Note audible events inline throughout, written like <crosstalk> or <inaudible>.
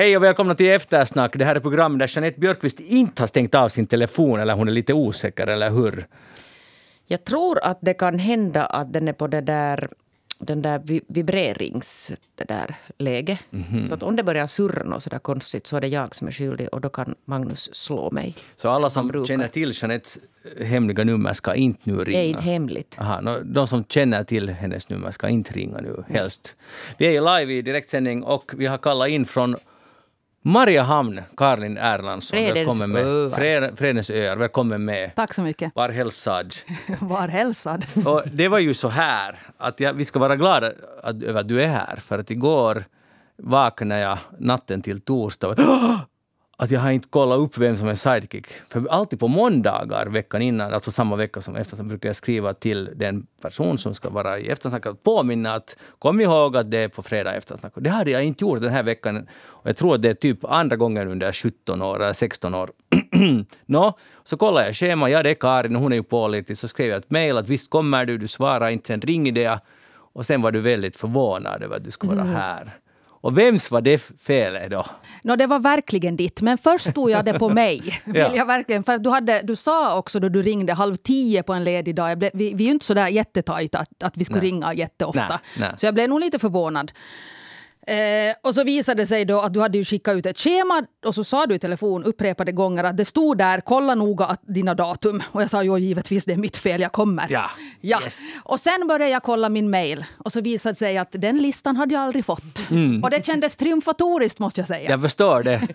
Hej och välkomna till Eftersnack. Det här är programmet där Jeanette Björkqvist inte har stängt av sin telefon eller hon är lite osäker, eller hur? Jag tror att det kan hända att den är på det där den där vibrerings det där läge. Mm -hmm. Så att om det börjar surra något sådär konstigt så är det jag som är skyldig och då kan Magnus slå mig. Så alla som känner till Jeanettes hemliga nummer ska inte nu ringa? Det är inte hemligt. Aha, no, de som känner till hennes nummer ska inte ringa nu, helst. Vi är ju live i direktsändning och vi har kallat in från Mariehamn, Karlin Erlandsson. Välkommen med. Fred, Fredens öar, välkommen med. Tack så mycket. Var hälsad. <laughs> Var hälsad. Och det var ju så här att jag, vi ska vara glada att, över att du är här. För att igår vaknade jag natten till torsdag <gasps> att jag har inte kollat upp vem som är sidekick. För alltid på måndagar veckan innan, alltså samma vecka som eftersnack, brukar jag skriva till den person som ska vara i eftersnack att påminna att kom ihåg att det är på fredag eftersnack. Det hade jag inte gjort den här veckan. Och jag tror att det är typ andra gången under 17 år eller 16 år. <clears throat> Nå, så kollar jag schema. Ja, det är Karin hon är ju pålitlig. Så skrev jag ett mejl att visst kommer du, du svarar inte. Sen ringde jag och sen var du väldigt förvånad över att du skulle vara mm. här. Och vems var det felet då? No, det var verkligen ditt, men först tog jag det på <laughs> mig. Vill ja. jag verkligen, för du, hade, du sa också då du ringde halv tio på en ledig dag, blev, vi, vi är ju inte så där jättetajta att, att vi skulle nej. ringa jätteofta. Nej, nej. Så jag blev nog lite förvånad. Eh, och så visade det sig då att du hade ju skickat ut ett schema och så sa du i telefon upprepade gånger att det stod där, kolla noga att dina datum. Och jag sa jo givetvis det är mitt fel, jag kommer. Ja. ja. Yes. Och sen började jag kolla min mail och så visade det sig att den listan hade jag aldrig fått. Mm. Och det kändes triumfatoriskt måste jag säga. Jag förstår det.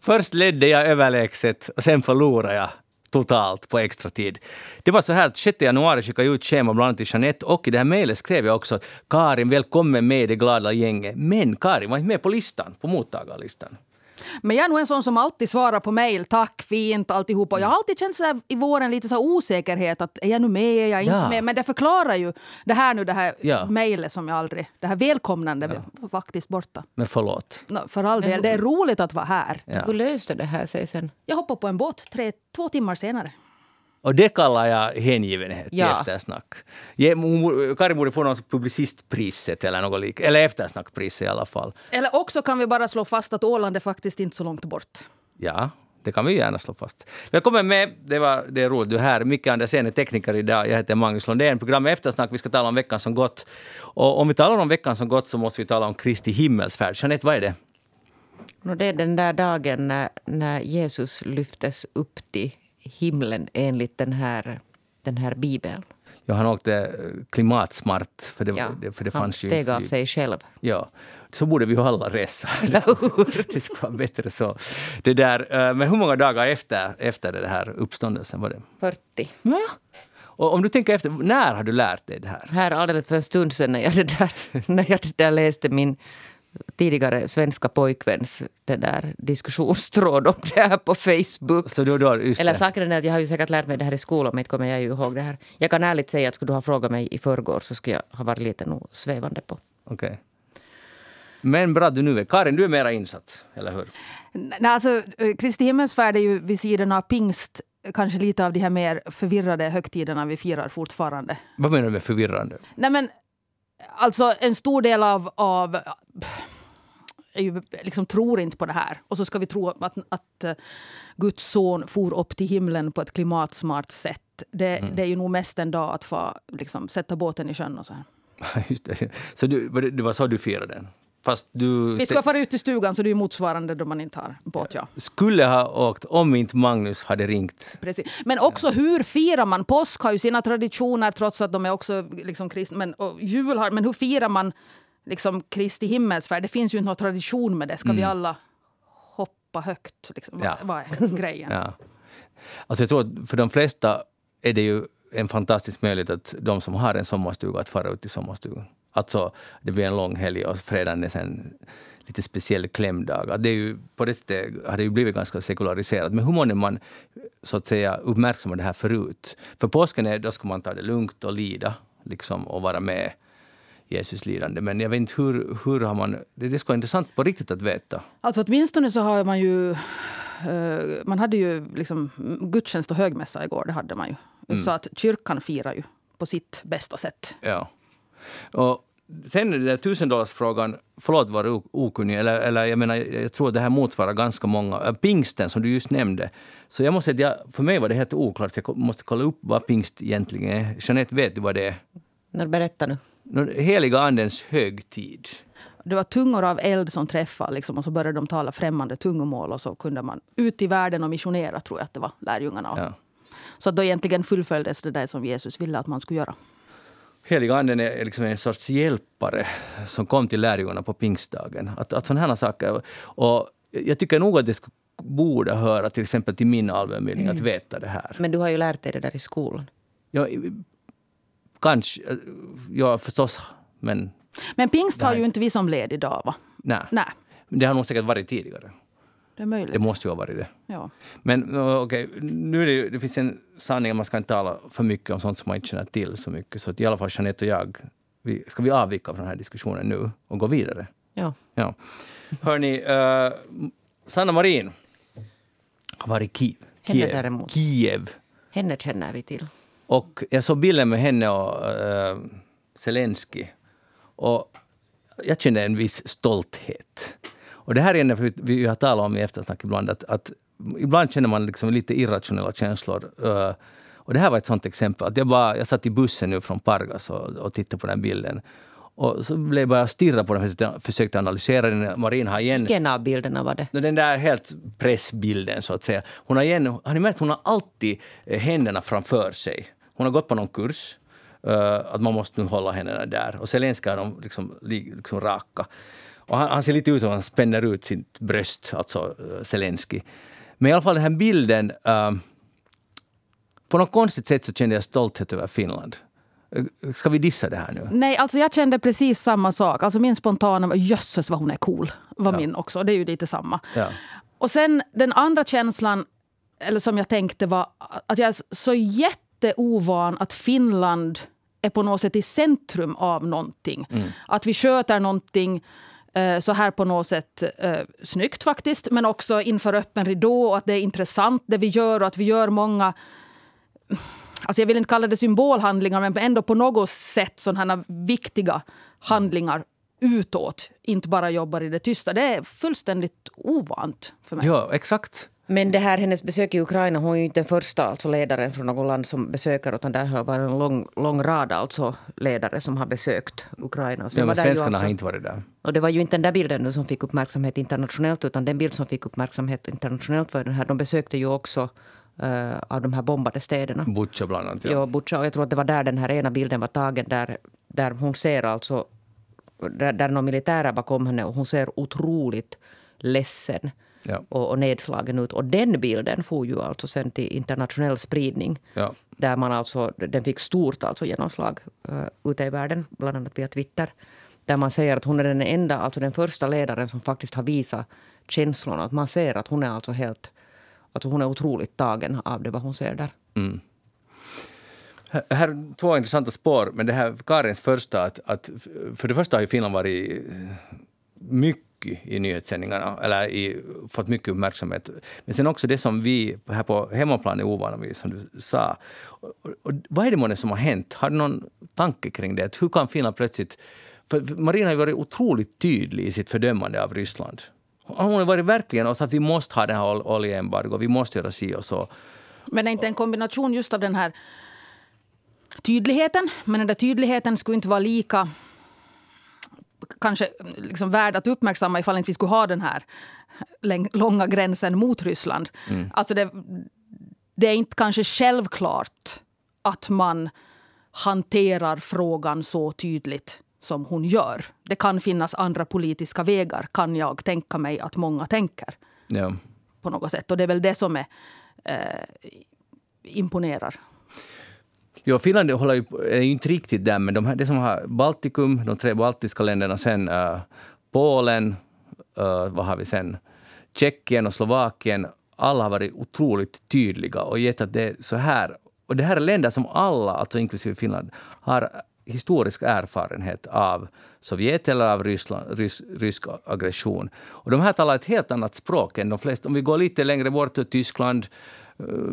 Först ledde jag överlägset och sen förlorade jag totalt på extra tid. Det var så här att 6 januari skickade jag ut schema bland annat till Jeanette och i det här mejlet skrev jag också att Karin, välkommen med i det glada gänget. Men Karin var inte med på listan, på mottagarlistan. Men jag är nog en sån som alltid svarar på mejl. Tack, fint, alltihopa. Jag har alltid känt så i våren lite så osäkerhet. att Är jag nu med? Är jag inte ja. med? Men det förklarar ju det här nu, det här ja. mejlet som jag aldrig... Det här välkomnande ja. var faktiskt borta. Men förlåt. No, för all del, det är roligt att vara här. Ja. Hur löste det här sig sen? Jag hoppade på en båt tre, två timmar senare. Och det kallar jag hängivenhet ja. till eftersnack. Karin borde få något publicistpriset eller något lik, eller eftersnackpris i alla fall. Eller också kan vi bara slå fast att Åland är faktiskt inte så långt bort. Ja, det kan vi gärna slå fast. Välkommen med. Det, var, det är roligt du är här. Micke Andersén är tekniker idag. Jag heter Magnus Lundén. Programmet Eftersnack. Vi ska tala om veckan som gått. Och om vi talar om veckan som gått så måste vi tala om Kristi himmelsfärd. Jeanette, vad är det? No, det är den där dagen när, när Jesus lyftes upp till himlen enligt den här, den här bibeln. Ja, han åkte eh, klimatsmart, för det, ja, för det han fanns steg av sig själv. Ja, så borde vi ju alla resa. <laughs> det skulle vara bättre så. Det där, eh, men hur många dagar efter, efter det här uppståndelsen var det? 40. Ja. Och om du tänker efter, när har du lärt dig det här? Här alldeles för en stund sedan när jag, det där, när jag det där läste min tidigare svenska pojkväns det där diskussionstråd om det här på Facebook. Så då, då, just Eller saken är att jag har ju säkert lärt mig det här i skolan men inte kommer jag ju ihåg det här. Jag kan ärligt säga att skulle du ha frågat mig i förrgår så skulle jag ha varit lite nog svävande på. Okej. Okay. Men bra du nu är. Karin, du är mera insatt, eller hur? Nej, alltså, Kristi himmelsfärd är ju vid sidan av pingst kanske lite av de här mer förvirrade högtiderna vi firar fortfarande. Vad menar du med förvirrande? Nej, men Alltså en stor del av, av ju, liksom tror inte på det här. Och så ska vi tro att, att uh, Guds son for upp till himlen på ett klimatsmart sätt. Det, mm. det är ju nog mest en dag att få liksom, sätta båten i sjön och så här. <laughs> Just det. Så du, det var så du firade den? Fast du... Vi ska fara ut till stugan så det är motsvarande då man inte har båt. Ja. Skulle ha åkt om inte Magnus hade ringt. Precis. Men också hur firar man? Påsk har ju sina traditioner trots att de är också liksom kristna. Men, jul har, men hur firar man liksom Kristi himmelsfärd? Det finns ju inte någon tradition med det. Ska mm. vi alla hoppa högt? Liksom? Ja. Vad är <laughs> grejen? Ja. Alltså jag tror att för de flesta är det ju en fantastisk möjlighet att de som har en sommarstuga att fara ut i sommarstugan. Alltså, det blir en lång helg och fredagen är sen lite speciell klämdag. Det är ju, på det sättet har det ju blivit ganska sekulariserat. Men hur många man så att säga uppmärksammar det här förut? För påsken är, då ska man ta det lugnt och lida liksom, och vara med Jesus lidande. Men jag vet inte hur, hur har man... Det, det ska vara intressant på riktigt att veta. Alltså åtminstone så har man ju... Uh, man hade ju liksom gudstjänst och högmässa igår, det hade man ju. Mm. Så att kyrkan firar ju på sitt bästa sätt. Ja. Och sen den där tusendolarsfrågan, förlåt var okunnig, eller, eller jag menar, jag tror att det här motsvarar ganska många. Äh, pingsten som du just nämnde. Så jag måste säga för mig var det helt oklart, så jag måste kolla upp vad pingst egentligen är. Jeanette, vet du vad det är? När berätta nu. Heliga andens högtid. Det var tungor av eld som träffade liksom, och så började de tala främmande tungomål och så kunde man ut i världen och missionera, tror jag att det var, lärjungarna. Ja. Så då egentligen fullföljdes det där som Jesus ville att man skulle göra. Heliga anden är liksom en sorts hjälpare som kom till lärjungarna på pingstdagen. Att, att sådana här saker. Och jag tycker nog att det skulle, borde höra till exempel till min allmänbildning att veta det här. Men du har ju lärt dig det där i skolan. Ja, kanske. Ja, förstås. Men, men pingst har ju inte vi som led idag, va? Nej. Nej. Det har nog säkert varit tidigare. Det är möjligt. Det måste ju ha varit det. Ja. Men okej, okay, nu är det, det finns en sanning att man ska inte tala för mycket om sånt som man inte känner till så mycket. Så att i alla fall Jeanette och jag, vi, ska vi avvika från den här diskussionen nu och gå vidare? Ja. ja. Hörni, uh, Sanna Marin har varit i Kiev. Henne däremot. Kiev. Henne känner vi till. Och jag såg bilden med henne och uh, Zelensky. Och jag kände en viss stolthet. Och det här är något vi har talat om i eftersnack ibland, att, att ibland känner man liksom lite irrationella känslor. Uh, och det här var ett sånt exempel. Att jag, bara, jag satt i bussen nu från Pargas och, och tittade på den bilden. Och så blev jag bara stirra på den och försökte analysera den. Marin har igen... Vilken av bilderna var det? Den där helt pressbilden, så att säga. Hon har igen... Har ni märkt? Hon har alltid eh, händerna framför sig. Hon har gått på någon kurs. Uh, att man måste nu hålla händerna där. Och Zelenska är de liksom, liksom raka. Och han, han, ser lite ut som han spänner ut sitt bröst, alltså uh, Zelensky. Men i alla fall den här bilden, uh, på något konstigt sätt så kände jag stolthet över Finland. Uh, ska vi dissa det här nu? Nej, alltså jag kände precis samma sak. Alltså min spontana var jösses vad hon är cool. var ja. min också. Det är ju lite samma. Ja. Och sen den andra känslan, eller som jag tänkte var att jag är så jätteovan att Finland är på något sätt i centrum av någonting. Mm. Att vi sköter någonting Eh, Eh, så här på något sätt eh, snyggt faktiskt, men också inför öppen ridå och att det är intressant det vi gör och att vi gör många Alltså jag vill inte kalla det symbolhandlingar, men ändå på något sätt sådana viktiga handlingar utåt. Inte bara jobbar i det tysta. Det är fullständigt ovant för mig. Ja, exakt. Men det här hennes besök i Ukraina, hon är ju inte den första alltså ledaren från något land som besöker, utan det har varit en lång, lång rad alltså ledare som har besökt Ukraina. Så ja, men svenskarna alltså, har inte varit där. Och det var ju inte den där bilden nu som fick uppmärksamhet internationellt, utan den bild som fick uppmärksamhet internationellt var den här. De besökte ju också uh, av de här bombade städerna. Butja bland annat. Ja. ja, Butja. Och jag tror att det var där den här ena bilden var tagen, där, där hon ser alltså, där, där någon militär är bakom henne och hon ser otroligt ledsen ja. och, och nedslagen ut. Och den bilden får ju alltså sen till internationell spridning. Ja. Där man alltså, den fick stort alltså genomslag uh, ute i världen, bland annat via Twitter. Där man säger att hon är den enda, alltså den första ledaren som faktiskt har visat känslorna. Att man ser att hon är alltså helt, alltså hon är otroligt tagen av det vad hon ser där. Mm. Här är två intressanta spår, men det här Karins första, att, att för det första har ju Finland varit mycket mycket i nyhetssändningarna, eller i, fått mycket uppmärksamhet. Men sen också det som vi här på hemmaplan är ovana vid, som du sa. Och, och, vad är det månne som har hänt? Har du någon tanke kring det? Hur kan Finland plötsligt... För Marina har varit otroligt tydlig i sitt fördömande av Ryssland. Hon har varit verkligen och sagt att vi måste ha det här oljeembargot, vi måste göra si och så. Men är inte en kombination just av den här tydligheten, men den där tydligheten skulle inte vara lika kanske liksom värd att uppmärksamma ifall inte vi skulle ha den här långa gränsen mot Ryssland. Mm. Alltså det, det är inte kanske självklart att man hanterar frågan så tydligt som hon gör. Det kan finnas andra politiska vägar, kan jag tänka mig att många tänker. Ja. På något sätt. Och det är väl det som är, eh, imponerar. Ja, Finland håller ju, är ju inte riktigt där, men de här, det som har Baltikum, de tre baltiska länderna, sen uh, Polen, uh, vad har vi sen? Tjeckien och Slovakien, alla har varit otroligt tydliga och gett att det är så här. Och det här är länder som alla, alltså inklusive Finland, har historisk erfarenhet av Sovjet eller av Ryssland, rys, rysk aggression. Och de här talar ett helt annat språk än de flesta. Om vi går lite längre bort till Tyskland,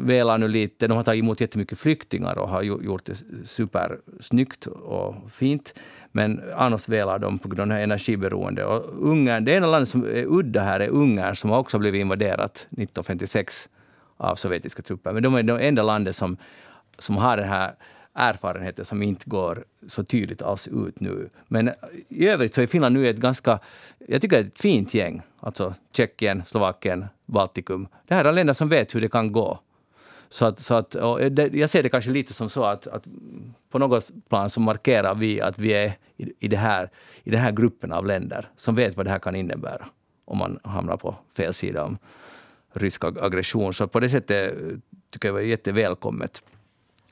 velar nu lite. De har tagit emot jättemycket flyktingar och har gjort det supersnyggt och fint. Men annars velar de på grund av energiberoende. Och Ungern, det enda landet som är udda här är Ungern som också blivit invaderat 1956 av sovjetiska trupper. Men de är det enda landet som, som har den här Erfarenheter som inte går så tydligt alls ut nu. Men i övrigt så är Finland nu ett ganska, jag tycker ett fint gäng. Alltså Tjeckien, Slovakien, Baltikum. Det här är länder som vet hur det kan gå. Så att, så att, det, jag ser det kanske lite som så att, att på något plan så markerar vi att vi är i, i, det här, i den här gruppen av länder som vet vad det här kan innebära om man hamnar på fel sida om rysk aggression. Så på det sättet tycker jag det var jättevälkommet.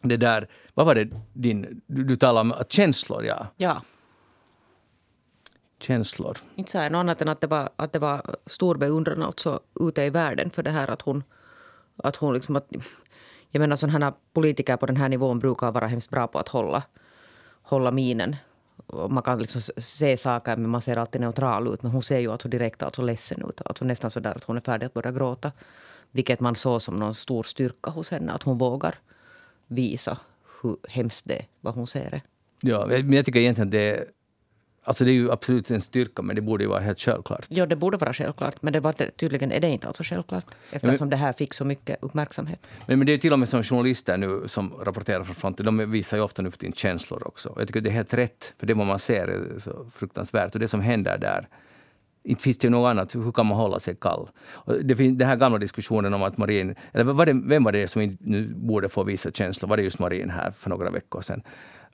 Det där, vad var det din, du, du talade om känslor, ja. Ja. Känslor. Inte jag något annat än att det var, att det var stor beundran alltså ute i världen för det här att hon, att hon liksom att, jag menar sådana här politiker på den här nivån brukar vara hemskt bra på att hålla, hålla minen. Man kan liksom se saker men man ser alltid neutral ut. Men hon ser ju alltså direkt alltså ledsen ut. Alltså nästan så där att hon är färdig att börja gråta. Vilket man såg som någon stor styrka hos henne. Att hon vågar visa hur hemskt det är, vad hon ser det. Ja, men jag tycker egentligen att det Alltså det är ju absolut en styrka, men det borde ju vara helt självklart. Ja, det borde vara självklart. Men det var, tydligen är det inte alltså självklart. Eftersom men, det här fick så mycket uppmärksamhet. Men, men det är till och med som journalister nu som rapporterar från fronten, de visar ju ofta nu för tiden känslor också. Jag tycker det är helt rätt, för det vad man ser är så fruktansvärt. Och det som händer där, inte finns det ju något annat. Hur kan man hålla sig kall? Det finns den här gamla diskussionen om att Marin... Eller var det, vem var det som nu borde få visa känslor? Var det just Marin här för några veckor sedan?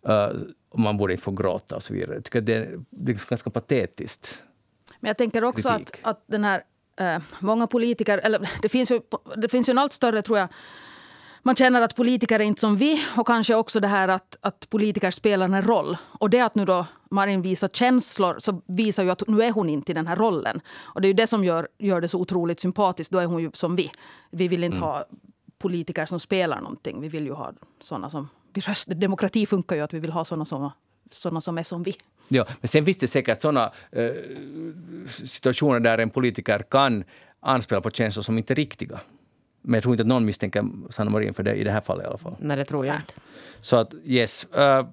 Uh, man borde inte få gråta och så vidare. Jag tycker det är, det är ganska patetiskt. Men jag tänker också att, att den här... Uh, många politiker... Eller det finns ju, det finns ju en allt större, tror jag, man känner att politiker är inte som vi och kanske också det här att, att politiker spelar en roll. Och det att nu då Marin visar känslor så visar ju att nu är hon inte i den här rollen. Och det är det som gör, gör det så otroligt sympatiskt. Då är hon ju som vi. Vi vill inte mm. ha politiker som spelar någonting. Vi vill ju ha såna som... Röst, demokrati funkar ju att vi vill ha såna som, såna som är som vi. Ja, men sen finns det säkert såna eh, situationer där en politiker kan anspela på känslor som inte är riktiga. Men jag tror inte att någon misstänker Sanna Marin för det i det här fallet i alla fall. Nej, det tror jag inte. Så att yes. Uh,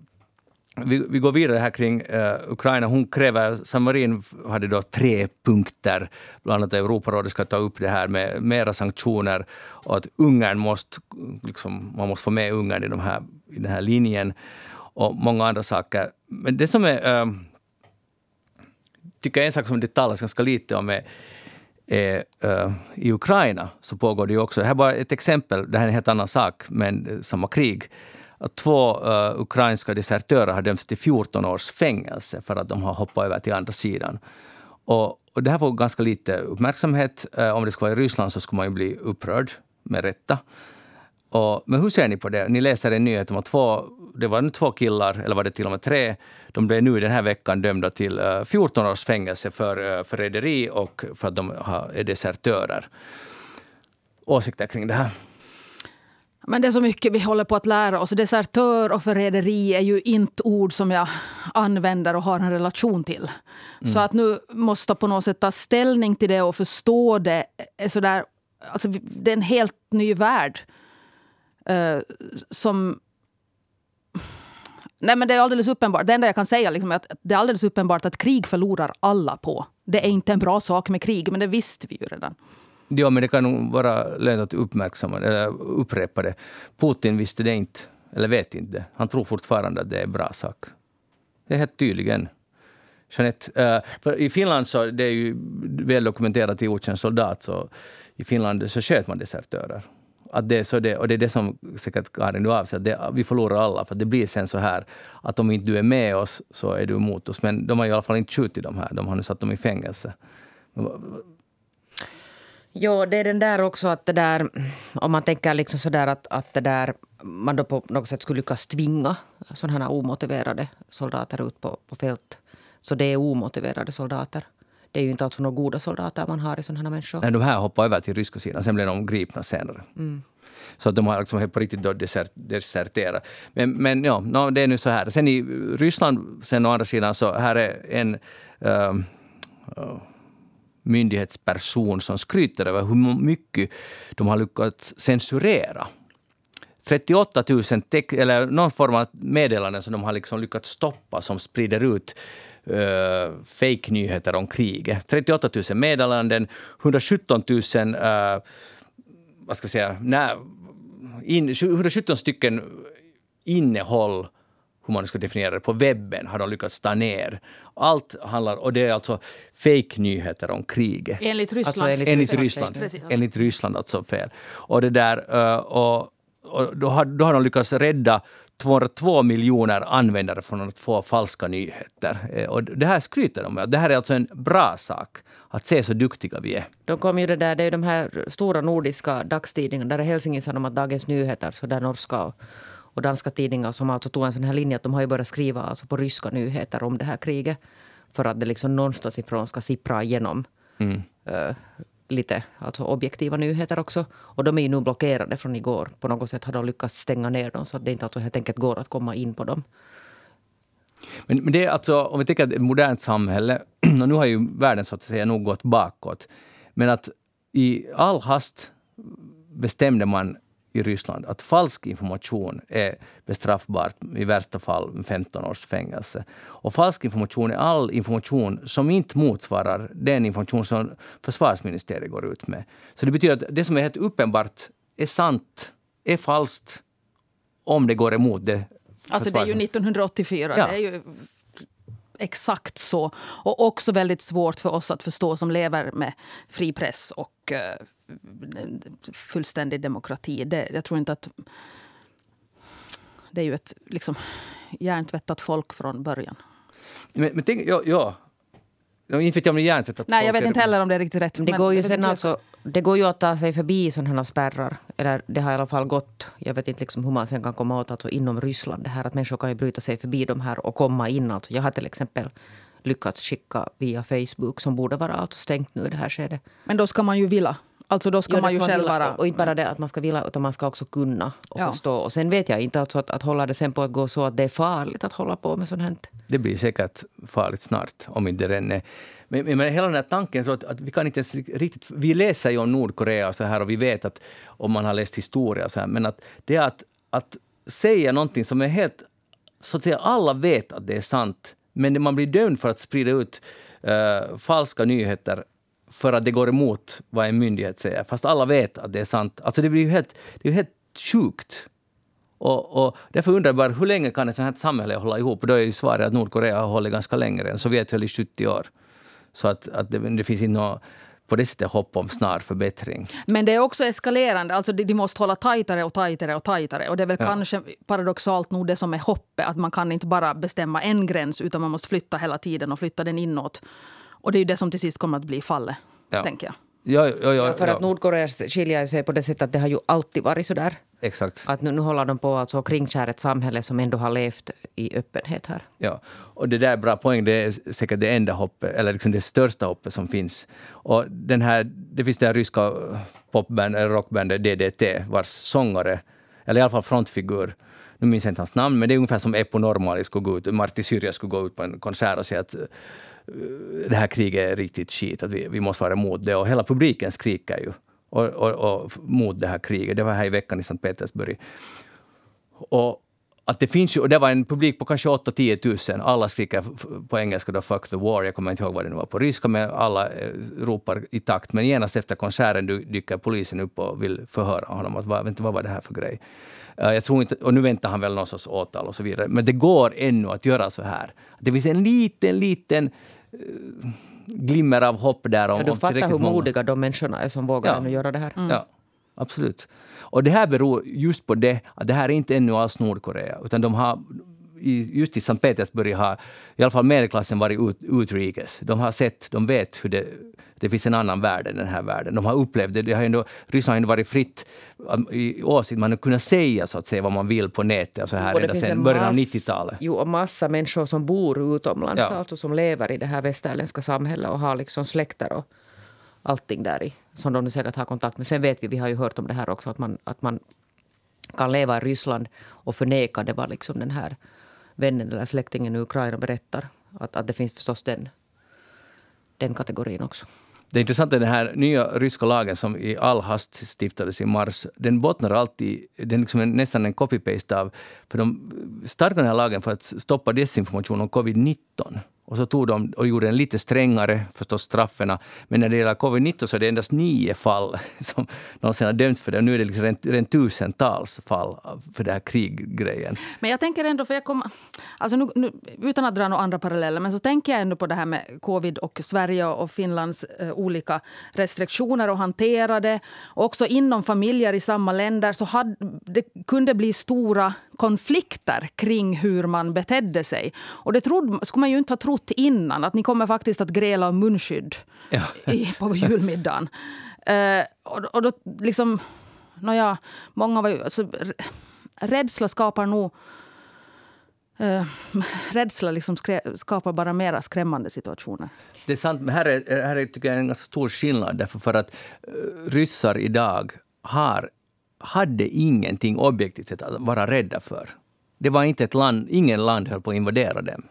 vi, vi, går vidare här kring uh, Ukraina. Hon kräver, Sanna Marin hade då tre punkter. Bland annat att Europarådet ska ta upp det här med mera sanktioner och att Ungern måste, liksom, man måste få med Ungern i, de här, i den här linjen och många andra saker. Men det som är, uh, tycker jag är en sak som det talas ganska lite om är är, uh, i Ukraina så pågår det ju också, det här är bara ett exempel, det här är en helt annan sak, men eh, samma krig. Att två uh, ukrainska desertörer har dömts till 14 års fängelse för att de har hoppat över till andra sidan. Och, och det här får ganska lite uppmärksamhet. Uh, om det skulle vara i Ryssland så skulle man ju bli upprörd, med rätta. Och, men hur ser ni på det? Ni läser en nyhet om att två, det var nu två killar, eller var det till och med tre, de blev nu den här veckan dömda till 14 eh, års fängelse för uh, förräderi och för att de är desertörer. Åsikter kring det här? Men det är så mycket vi håller på att lära oss. Desertör och förräderi är ju inte ord som jag använder och har en relation till. Mm. Så att nu måste på något sätt ta ställning till det och förstå det. Är sådär, alltså det är en helt ny värld Uh, som... Nej, men det är alldeles uppenbart. Det enda jag kan säga liksom är att det är alldeles uppenbart att krig förlorar alla på. Det är inte en bra sak med krig, men det visste vi ju redan. Ja, men det kan nog vara lönt att uppmärksamma eller upprepa det. Putin visste det inte, eller vet inte det. Han tror fortfarande att det är en bra sak. Det är helt tydligen. Jeanette, eh, för I Finland så det är ju väl dokumenterat i okänd soldat, så i Finland så sköt man desertörer att det är så det, och det är det som säkert Karin du avser, det, vi förlorar alla, för det blir sen så här att om inte du är med oss så är du emot oss. Men de har i alla fall inte skjutit de här, de har nu satt dem i fängelse. Jo, det är den där också att det där, om man tänker liksom sådär att, att det där, man då på något sätt skulle lyckas tvinga sådana här omotiverade soldater ut på, på fält. Så det är omotiverade soldater. Det är ju inte alltså några goda soldater man har i sådana här människor. Nej, de här hoppade över till ryska sidan, sen blev de gripna senare. Mm. Så att de har liksom på riktigt då deserterat. Men, men ja, no, det är nu så här. Sen i Ryssland, sen å andra sidan, så här är en... Uh, uh, myndighetsperson som skryter över hur mycket de har lyckats censurera 38 000 eller någon form av meddelanden som de har liksom lyckats stoppa som sprider ut uh, fake-nyheter om kriget. 38 000 meddelanden, 117 000 uh, vad ska jag säga, när, in, 117 stycken innehåll hur man ska definiera det, på webben har de lyckats ta ner. Allt handlar, och det är alltså fake-nyheter om kriget. Enligt Ryssland. Alltså enligt, enligt Ryssland. Ryssland. Enligt Ryssland alltså fel. Och det där, uh, och och då, har, då har de lyckats rädda 202 miljoner användare från att få falska nyheter. Eh, och det här skryter de med. Det här är alltså en bra sak, att se så duktiga vi är. De kom ju det, där, det är ju de här stora nordiska dagstidningarna. Där är Helsingin Sanomat, Dagens Nyheter, så där norska och, och danska tidningar som alltså tog en sån här linje att de har ju börjat skriva alltså på ryska nyheter om det här kriget. För att det liksom någonstans ifrån ska sippra igenom mm lite alltså objektiva nyheter också. Och de är ju nu blockerade från igår. På något sätt har de lyckats stänga ner dem så att det inte alltså helt enkelt går att komma in på dem. Men, men det är alltså, om vi tänker ett modernt samhälle, <clears throat> och nu har ju världen så att säga nog gått bakåt, men att i all hast bestämde man i Ryssland att falsk information är bestraffbart, i värsta fall 15 års fängelse. Och falsk information är all information som inte motsvarar den information som försvarsministeriet går ut med. Så det betyder att det som är helt uppenbart är sant, är falskt om det går emot det. Alltså det är ju 1984. Ja. Det är ju exakt så. Och också väldigt svårt för oss att förstå som lever med fri press och uh, fullständig demokrati. Det, jag tror inte att... Det är ju ett liksom, hjärntvättat folk från början. Men, men tänk, ja, ja. Inte vet jag om det är hjärntvättat Nej, jag vet inte heller om det är riktigt rätt. Det går ju sen alltså, det går ju att ta sig förbi sådana här spärrar. Eller det har i alla fall gått. Jag vet inte liksom hur man sen kan komma åt alltså inom Ryssland. Det här att människor kan ju bryta sig förbi de här och komma in. Alltså jag har till exempel lyckats skicka via Facebook som borde vara alltså stängt nu i det här skedet. Men då ska man ju vilja. Alltså då ska jo, man ju själv vara... Och inte bara det att man ska vilja, utan man ska också kunna och ja. förstå. Och sen vet jag inte alltså att, att hålla det sen på att gå så att det är farligt att hålla på med sånt här. Det blir säkert farligt snart, om inte redan är. Men, men hela den här tanken, så att, att, vi kan inte ens riktigt... Vi läser ju om Nordkorea och så här och vi vet att om man har läst historia så här, men att det är att, att säga någonting som är helt... Så att säga, alla vet att det är sant, men man blir dömd för att sprida ut uh, falska nyheter för att det går emot vad en myndighet säger, fast alla vet att det är sant. Alltså det blir ju helt, det är helt sjukt. Och, och därför undrar jag bara, hur länge kan ett sånt här samhälle hålla ihop? Och då är ju svaret att Nordkorea har hållit ganska länge. Sovjet höll i 70 år. Så att, att det, det finns inte något på det sättet hopp om snar förbättring. Men det är också eskalerande. Alltså de, de måste hålla tajtare och tajtare och tajtare. Och det är väl ja. kanske paradoxalt nog det som är hoppet. Att man kan inte bara bestämma en gräns utan man måste flytta hela tiden och flytta den inåt. Och det är ju det som till sist kommer att bli fallet, ja. tänker jag. Ja, ja, ja, för att Nordkorea skiljer sig på det sättet att det har ju alltid varit så där. Exakt. Att nu, nu håller de på att kringskära ett samhälle som ändå har levt i öppenhet här. Ja, och det där är bra poäng. Det är säkert det enda hoppet, eller liksom det största hoppet som finns. Och den här, det finns det här ryska popband, rockbandet DDT, vars sångare, eller i alla fall frontfigur, nu minns jag inte hans namn, men det är ungefär som Eppo Normali skulle gå ut, Martti Syrja skulle gå ut på en konsert och säga att det här kriget är riktigt skit, att vi, vi måste vara emot det. Och hela publiken skriker ju och, och, och mot det här kriget. Det var här i veckan i Sankt Petersburg. Och att det finns ju, och det var en publik på kanske 8-10 000. Alla skriker på engelska då ”fuck the war”. Jag kommer inte ihåg vad det nu var på ryska, men alla eh, ropar i takt. Men genast efter konserten dyker polisen upp och vill förhöra honom. Att, vad, vad var det här för grej? Uh, jag tror inte, och nu väntar han väl någon sorts åtal och så vidare. Men det går ännu att göra så här. Det finns en liten, liten uh, glimmer av hopp där. Om, ja, du fattar hur modiga de människorna är som vågar ja. göra det här. Mm. Ja, absolut. Och det här beror just på det att det här är inte ännu alls Nordkorea, utan de har just i Sankt Petersburg har i alla fall medelklassen varit ut, utrikes. De har sett, de vet hur det, det finns en annan värld än den här världen. De har upplevt det. det har ändå, Ryssland har ändå varit fritt um, i åsikt. Man har kunnat säga så att säga vad man vill på nätet och så här ända sedan början av 90-talet. Jo, och massa människor som bor utomlands, ja. alltså som lever i det här västerländska samhället och har liksom släkter och allting där i, som de säkert har kontakt med. Sen vet vi, vi har ju hört om det här också, att man, att man kan leva i Ryssland och förneka det vad liksom den här vännen eller släktingen i Ukraina berättar. Att, att det finns förstås den, den kategorin också. Det är intressant den här nya ryska lagen som i all hast stiftades i mars, den bottnar alltid, den liksom är nästan en copy-paste av, för de startade den här lagen för att stoppa desinformation om covid-19. Och så tog de och gjorde den lite strängare, förstås strafferna. Men när det gäller covid-19 så är det endast nio fall <laughs> som någonsin har dömts för det. Och nu är det liksom rent, rent tusentals fall för den här kriggrejen. Men jag tänker ändå, för jag kom, alltså nu, nu, utan att dra några andra paralleller, men så tänker jag ändå på det här med covid och Sverige och Finlands eh, olika restriktioner och hanterade. Också inom familjer i samma länder så hade, det kunde bli stora konflikter kring hur man betedde sig. Och det trodde, skulle man ju inte ha trott innan, att ni kommer faktiskt att gräla om munskydd ja. i, på julmiddagen. Uh, och, och då liksom... Nåja, många var ju... Alltså, rädsla skapar nog... Uh, rädsla liksom skapar bara mera skrämmande situationer. Det är sant, men här är, här är tycker jag, en ganska stor skillnad. Därför för att uh, ryssar idag har hade ingenting objektivt sett att vara rädda för. Det var inte ett land, ingen land höll på att invadera dem.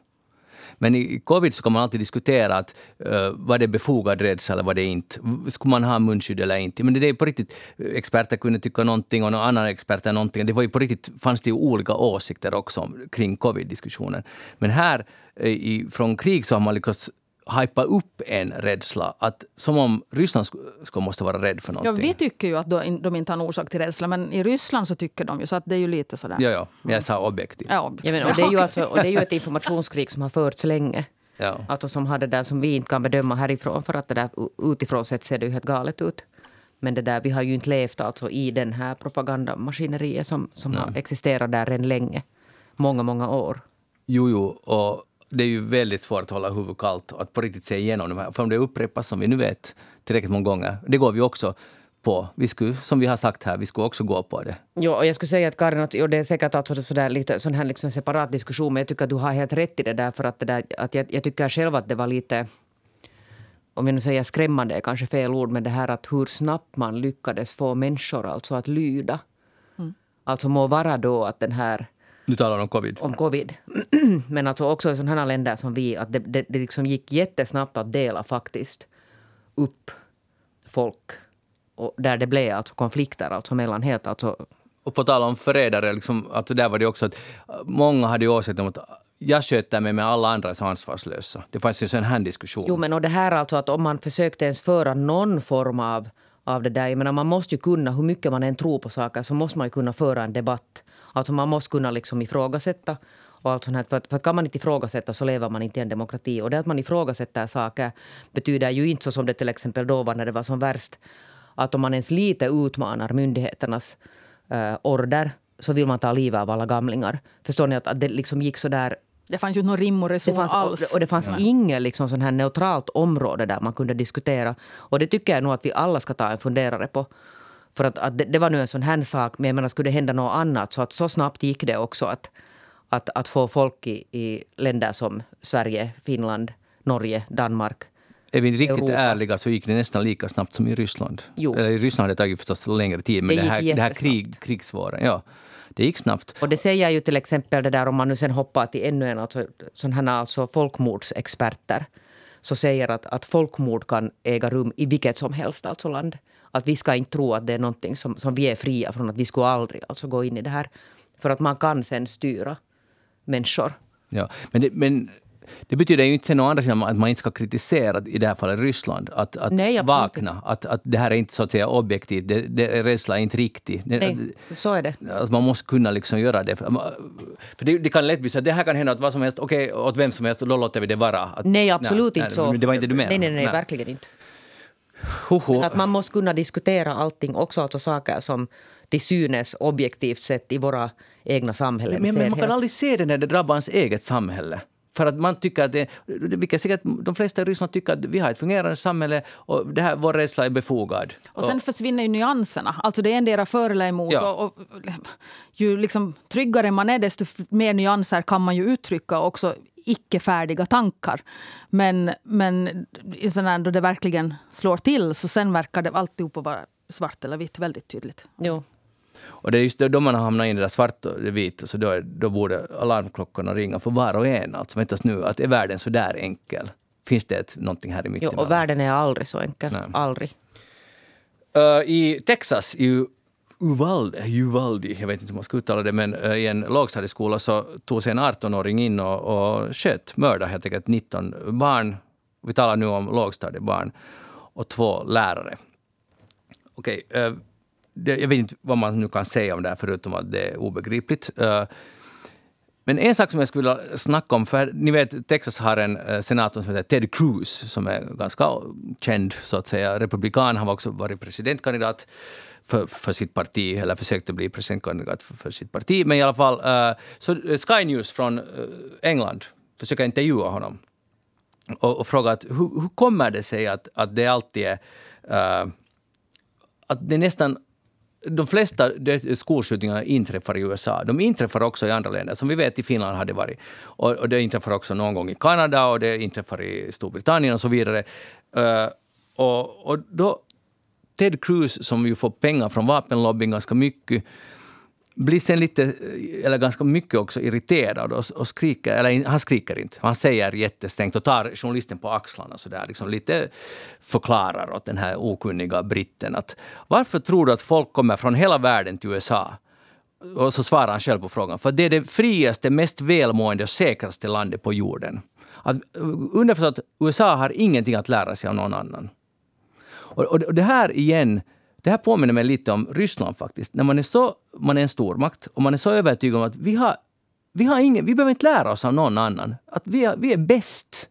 Men i covid så kan man alltid diskutera att uh, var det befogad rädsla eller var det inte. Skulle man ha munskydd eller inte? Men det är på riktigt, eh, experter kunde tycka någonting och någon annan expert någonting. Det var ju på riktigt, fanns det ju olika åsikter också kring covid-diskussionen. Men här eh, i, från krig så har man lyckats hypa upp en rädsla, att, som om Ryssland skulle måste vara rädd för någonting. Ja, vi tycker ju att de inte har en orsak till rädsla, men i Ryssland så tycker de ju så att det är ju lite sådär. Ja, ja. Men jag sa objektivt. Ja, objektivt. Ja, men, och, det är ju alltså, och det är ju ett informationskrig som har förts länge. Ja. Alltså som har det där som vi inte kan bedöma härifrån, för att det där utifrån sett ser det ju helt galet ut. Men det där, vi har ju inte levt alltså i den här propagandamaskineriet som, som har existerat där än länge. Många, många år. Jo, jo. Och det är ju väldigt svårt att hålla huvudet kallt och att på riktigt se igenom de här. För om det upprepas, som vi nu vet, tillräckligt många gånger, det går vi också på. Vi skulle, som vi har sagt här, vi skulle också gå på det. Jo, och jag skulle säga att Karin, att, det är säkert alltså sådär lite sån här liksom separat diskussion, men jag tycker att du har helt rätt i det där, för att, det där, att jag, jag tycker själv att det var lite om jag nu säger skrämmande är kanske fel ord, men det här att hur snabbt man lyckades få människor alltså att lyda. Mm. Alltså må vara då att den här du talar om covid? Om covid. <clears throat> Men alltså också i sådana länder som vi, att det, det, det liksom gick jättesnabbt att dela faktiskt upp folk. Och där det blev alltså konflikter alltså mellan helt... Alltså och på tal om förrädare, liksom, alltså där var det också att många hade åsikten om att jag sköter mig med alla andra är ansvarslösa. Det fanns ju en sån här diskussion. Jo, men och det här alltså att om man försökte ens föra någon form av, av det där. Jag menar, man måste ju kunna, hur mycket man än tror på saker, så måste man ju kunna föra en debatt Alltså man måste kunna liksom ifrågasätta. Och allt sånt här. För, att, för att kan man inte ifrågasätta så lever man inte i en demokrati. Och det att man ifrågasätter saker betyder ju inte så som det till exempel då var när det var som värst. Att om man ens lite utmanar myndigheternas uh, order så vill man ta livet av alla gamlingar. Förstår ni att, att det liksom gick så där det fanns ju någon rim och reson fanns, alls. Och det fanns mm. inget liksom sån här neutralt område där man kunde diskutera. Och det tycker jag nog att vi alla ska ta en funderare på. För att, att det, det, var nu en sån här sak, men jag menar, skulle det hända något annat så att så snabbt gick det också att, att, att få folk i, i länder som Sverige, Finland, Norge, Danmark är vi riktigt Europa. ärliga så gick det nästan lika snabbt som i Ryssland. Jo. Eller I Ryssland hade det tagit förstås längre tid, men det, det här, det här krig, krigsvåren, ja. Det gick snabbt. Och det säger ju till exempel det där om man nu sen hoppar till ännu en alltså, sån här alltså folkmordsexperter. Så säger att, att folkmord kan äga rum i vilket som helst alltså land. Att vi ska inte tro att det är någonting som, som vi är fria från. Att vi skulle aldrig alltså gå in i det här. För att man kan sen styra människor. Ja, men, det, men det betyder ju inte sen å andra sidan att man inte ska kritisera, i det här fallet Ryssland, att, att Nej, vakna. Att, att det här är inte så att säga objektivt, det, det, rädsla är inte riktig. Nej, så är det. Att man måste kunna liksom göra det. För, det, det, kan lätt bli så att det här kan hända att vad som helst, okej, okay, åt vem som helst, då låter vi det vara. Att, nej, absolut nej, inte så. Det var inte det du menade? Nej, nej, nej. verkligen inte. Men att man måste kunna diskutera allting, också alltså saker som till synes objektivt sett i våra egna samhällen. Men, men man kan aldrig se det när det drabbar ens eget samhälle. För att man tycker att det, vilket säkert de flesta i Ryssland tycker att vi har ett fungerande samhälle och det här, vår rädsla är befogad. Och sen och, försvinner ju nyanserna. Alltså det är endera för eller emot. Ja. Och, och, ju liksom tryggare man är desto mer nyanser kan man ju uttrycka också icke färdiga tankar. Men, men i sådana då det verkligen slår till så sen verkar det alltihop vara svart eller vitt väldigt tydligt. Jo. Och det är just då man har hamnat in i det där svart och det vita, så då, då borde alarmklockorna ringa för var och en. Alltså väntas nu, att är världen så där enkel? finns det ett, någonting här i mitten. Jo, och världen är aldrig så enkel. Nej. Aldrig. Uh, I Texas, i Uvalde, eh, Uvaldi, jag vet inte hur man ska uttala det, men eh, i en lågstadieskola så tog sig en 18-åring in och, och sköt, mördade helt enkelt 19 barn. Vi talar nu om lågstadiebarn och två lärare. Okej, eh, okay, jag vet inte vad man nu kan säga om det här förutom att det är obegripligt. Men en sak som jag skulle vilja snacka om, för ni vet Texas har en senator som heter Ted Cruz som är ganska känd, så att säga, republikan. Han har också varit presidentkandidat för, för sitt parti, eller försökte bli presidentkandidat för, för sitt parti. Men i alla fall, uh, så eh, Sky News från eh, England försöker intervjua honom och, och fråga att hur, hur kommer det sig att, att det alltid är att det nästan de flesta skolskjutningar inträffar i USA. De inträffar också i andra länder. Som vi vet i Finland har det varit. Och, och det inträffar också någon gång i Kanada och det inträffar i Storbritannien och så vidare. Uh, och, och då Ted Cruz, som ju får pengar från vapenlobbyn ganska mycket, blir sen lite, eller ganska mycket också irriterad och, och skriker, eller han skriker inte, han säger jättesträngt och tar journalisten på axlarna så där, liksom lite förklarar åt den här okunniga britten att varför tror du att folk kommer från hela världen till USA? Och så svarar han själv på frågan, för det är det friaste, mest välmående och säkraste landet på jorden. Underförstått, USA har ingenting att lära sig av någon annan. Och, och, och det här igen, det här påminner mig lite om Ryssland faktiskt. När man är, så, man är en stormakt och man är så övertygad om att vi har, vi har ingen, vi behöver inte lära oss av någon annan. Att vi är, vi är bäst.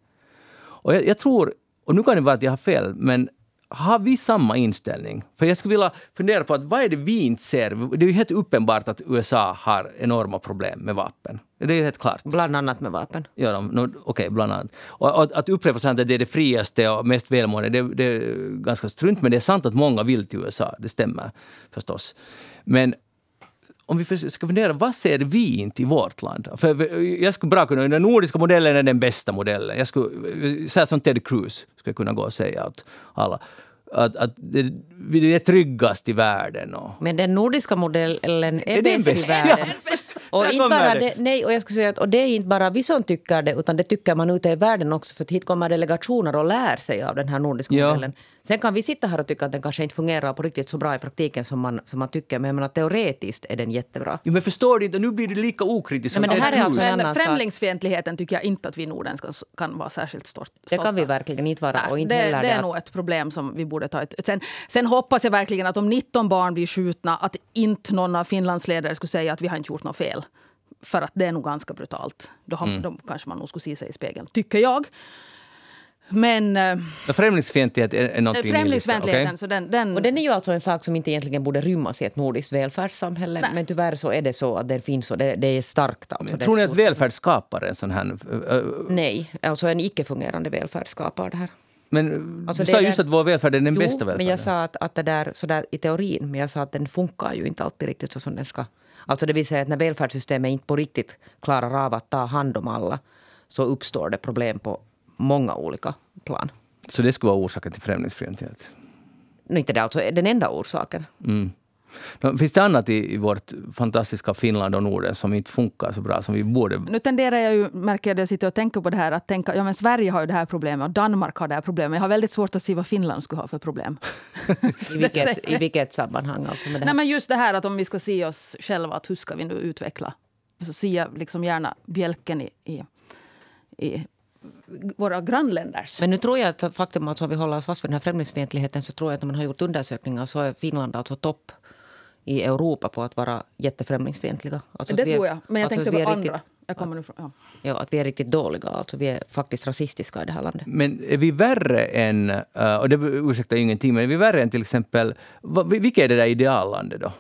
Och jag, jag tror, och nu kan det vara att jag har fel, men har vi samma inställning? För jag skulle vilja fundera på att vad är det vi inte ser? Det är ju helt uppenbart att USA har enorma problem med vapen. Det är helt klart. Bland annat med vapen. Ja, no, okej, okay, bland annat. Och, och att upprepa att det är det friaste och mest välmående, det, det, är ganska strunt. Men det är sant att många vill till USA, det stämmer förstås. Men om vi ska fundera, vad ser vi inte i vårt land? För jag skulle bra kunna, den nordiska modellen är den bästa modellen. Jag skulle, så som Ted Cruz skulle kunna gå och säga åt alla att, att det, vi är tryggast i världen. Och... Men den nordiska modellen är, är bäst, bäst i <laughs> världen. Ja, och, inte bara det, nej, och, jag skulle säga att, och det är inte bara vi som tycker det, utan det tycker man ute i världen också. För hit kommer delegationer och lär sig av den här nordiska ja. modellen. Sen kan vi sitta här och tycka att den kanske inte fungerar på riktigt så bra i praktiken som man, som man tycker. Men jag menar, teoretiskt är den jättebra. Jo, men förstår du inte, nu blir det lika okritiskt som men det här är alltså Men främlingsfientligheten tycker jag inte att vi i Norden ska, kan vara särskilt stolta Det kan vi verkligen inte vara. Nej, och inte det, det är att... nog ett problem som vi borde ta ett... Sen, sen hoppas jag verkligen att om 19 barn blir skjutna att inte någon av Finlands ledare skulle säga att vi har inte gjort något fel. För att det är nog ganska brutalt. Då, har, mm. då kanske man nog skulle se sig i spegeln, tycker jag. Men... Äh, främlingsfientlighet är, är någonting Främlingsfientligheten, okay. så den, den... Och den är ju alltså en sak som inte egentligen borde rymmas i ett nordiskt välfärdssamhälle. Nej. Men tyvärr så är det så att den finns och det, det är starkt. Alltså. tror ni att välfärd skapar en sån här... Uh, Nej, alltså en icke-fungerande välfärd skapar det här. Men alltså du sa just där, att vår välfärd är den jo, bästa välfärden. men jag sa att, att det där, så där i teorin, men jag sa att den funkar ju inte alltid riktigt så som den ska. Alltså det vill säga att när välfärdssystemet inte på riktigt klarar av att ta hand om alla så uppstår det problem på många olika plan. Så det skulle vara orsaken till främlingsfientlighet? Inte det alltså den enda orsaken. Mm. Finns det annat i, i vårt fantastiska Finland och Norden som inte funkar så bra som vi borde? Nu tenderar jag ju, märker jag när jag sitter och tänker på det här, att tänka, ja men Sverige har ju det här problemet och Danmark har det här problemet. Jag har väldigt svårt att se vad Finland skulle ha för problem. <laughs> <laughs> I, vilket, I vilket sammanhang? Alltså med det Nej, men just det här att om vi ska se oss själva, att hur ska vi nu utveckla? Så ser jag liksom gärna bjälken i, i, i våra grannländers. Men nu tror jag att faktum att vi håller oss fast vid den här främlingsfientligheten så tror jag att när man har gjort undersökningar så är Finland alltså topp i Europa på att vara jättefrämlingsfientliga. Alltså det tror jag, men jag alltså tänkte på andra. Jag kommer nu ja. ja, att vi är riktigt dåliga. Alltså vi är faktiskt rasistiska i det här landet. Men är vi värre än, eh, och det ursäktar ingenting, men är vi värre än till exempel, vilket är det där ideallandet då?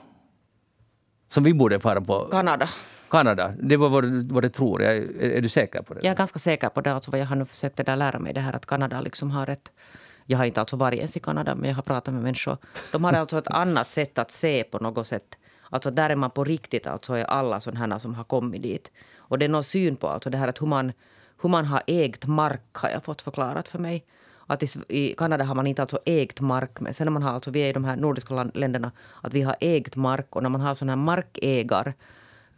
Som vi borde fara på? Kanada. Kanada, det var vad, vad du tror. Är, är, du säker på det? Jag är ganska säker på det. Alltså vad jag har nu försökt där lära mig det här att Kanada liksom har ett jag har inte alltså varit ens i Kanada, men jag har pratat med människor. De har alltså ett <laughs> annat sätt att se på något sätt. Alltså där är man på riktigt, alltså är alla sådana som har kommit dit. Och det är någon syn på alltså det här att hur man, hur man har ägt mark har jag fått förklarat för mig. Att i, i Kanada har man inte alltså ägt mark, men sen när man har, alltså vi är i de här nordiska länderna, att vi har ägt mark och när man har sådana här markägar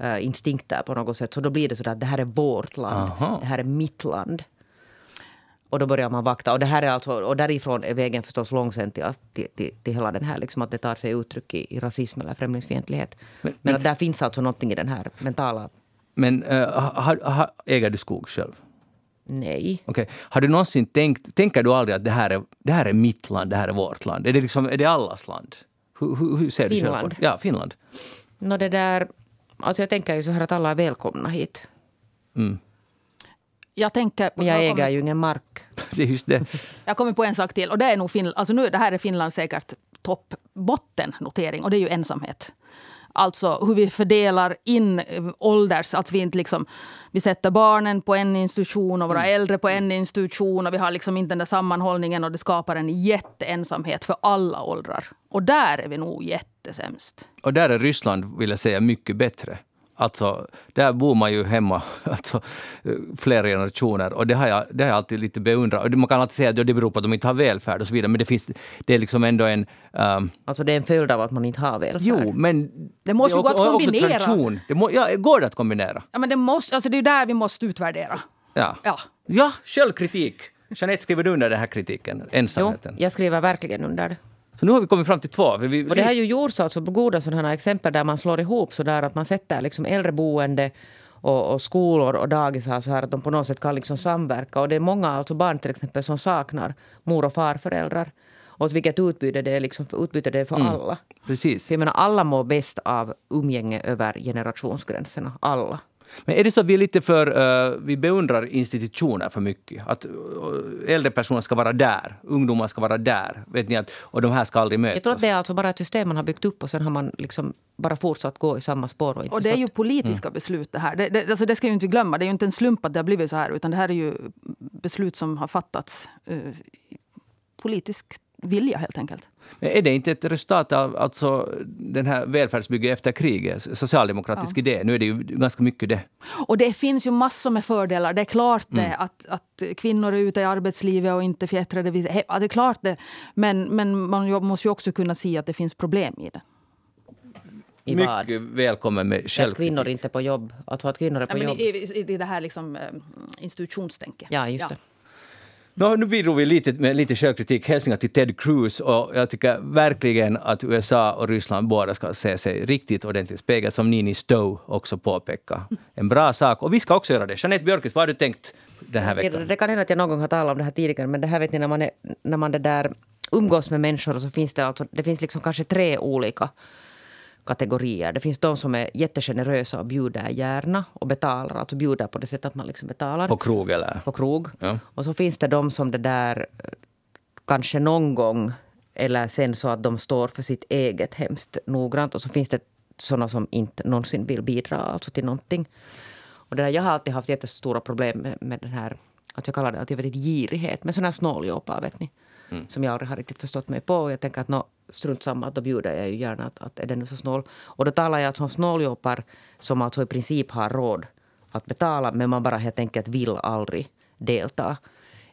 uh, instinkter på något sätt. Så då blir det så att det här är vårt land. Aha. Det här är mitt land. Och då börjar man vakta. Och, det här är alltså, och därifrån är vägen förstås lång sen till, till, till, till hela den här, liksom att det tar sig uttryck i, i rasism eller främlingsfientlighet. Men, men, att där finns alltså någonting i den här mentala... Men uh, har, har, äger du skog själv? Nej. Okay. Har du någonsin tänkt, tänker du aldrig att det här, är, det här är mitt land, det här är vårt land? Är det, liksom, är det allas land? Hur, hur, hur ser Finland. du själv på Ja, Finland. No, det där, alltså jag tänker ju så här att alla är välkomna hit. Mm. Jag tänker... Men jag, äger ju ingen mark. <laughs> det är just det. Jag kommer på en sak till. Och det är nog Finland, alltså nu, det här är Finland säkert topp bottennotering och det är ju ensamhet. Alltså hur vi fördelar in eh, ålders... Alltså vi, inte liksom, vi sätter barnen på en institution och våra mm. äldre på en institution. och Vi har liksom inte den där sammanhållningen och det skapar en jätteensamhet för alla åldrar. Och där är vi nog jättesämst. Och där är Ryssland, vill jag säga, mycket bättre. Alltså, där bor man ju hemma <laughs> alltså, flera generationer och det har, jag, det har jag alltid lite beundrat. man kan alltid säga att det beror på att de inte har välfärd och så vidare, men det, finns, det är liksom ändå en... Um, alltså det är en följd av att man inte har välfärd? Jo, men... Det måste ju gå att kombinera. tradition. Det må, ja, går det att kombinera? Ja, men det, måste, alltså det är där vi måste utvärdera. Ja. Ja, ja självkritik. Jeanette, skriver du under den här kritiken? Ensamheten? Jo, jag skriver verkligen under. Så nu har vi kommit fram till två. Vi, och det har ju gjorts alltså goda sådana exempel där man slår ihop så där att man sätter liksom äldreboende och, och skolor och dagis så här att de på något sätt kan liksom samverka. Och det är många alltså barn till exempel som saknar mor och farföräldrar. Och vilket utbyte det är, liksom, utbyte det är för mm. alla. Precis. För jag menar, alla mår bäst av umgänge över generationsgränserna. Alla. Men är det så att vi är lite för, uh, vi beundrar institutioner för mycket? Att uh, äldre personer ska vara där, ungdomar ska vara där, vet ni, att, och de här ska aldrig mötas? Jag tror att det är alltså bara ett system man har byggt upp och sen har man liksom bara fortsatt gå i samma spår. Och, och det är ju politiska mm. beslut det här. Det, det, alltså det ska ju inte glömma. Det är ju inte en slump att det har blivit så här, utan det här är ju beslut som har fattats uh, politiskt vilja helt enkelt. Men är det inte ett resultat av alltså, den här välfärdsbygget efter kriget? Socialdemokratisk ja. idé. Nu är det ju ganska mycket det. Och det finns ju massor med fördelar. Det är klart det, mm. att, att kvinnor är ute i arbetslivet och inte fjättrade. Det är klart det. Men, men man måste ju också kunna se att det finns problem i det. I Mycket vad? välkommen med självkritik. Att kvinnor inte är på jobb. Att, att kvinnor är på ja, jobb. I, i, det här liksom, eh, institutionstänket. Ja, just det. No, nu bidrog vi lite med lite självkritik, hälsningar till Ted Cruz och jag tycker verkligen att USA och Ryssland båda ska se sig riktigt ordentligt spegel, som Nini Stowe också påpekar. En bra sak. Och vi ska också göra det. Jeanette Björkis, vad har du tänkt den här veckan? Det kan hända att jag någon gång har talat om det här tidigare, men det här vet ni när man, är, när man det där umgås med människor så finns det alltså, det finns liksom kanske tre olika kategorier. Det finns de som är jättegenerösa och bjuder gärna och betalar. Alltså bjuder på det sättet att man liksom betalar. På krog eller? På krog. Ja. Och så finns det de som det där kanske någon gång eller sen så att de står för sitt eget hemskt noggrant. Och så finns det såna som inte någonsin vill bidra alltså till någonting. Och det där, jag har alltid haft jättestora problem med, med den här, att jag kallar det att jag vet, girighet, med såna här snåljåpar vet ni. Mm. Som jag aldrig har riktigt förstått mig på. Och jag tänker att no, strunt samma, då bjuder jag ju gärna att, att är den nu så snål. Och då talar jag alltså om snåljåpar som alltså i princip har råd att betala men man bara helt enkelt vill aldrig delta.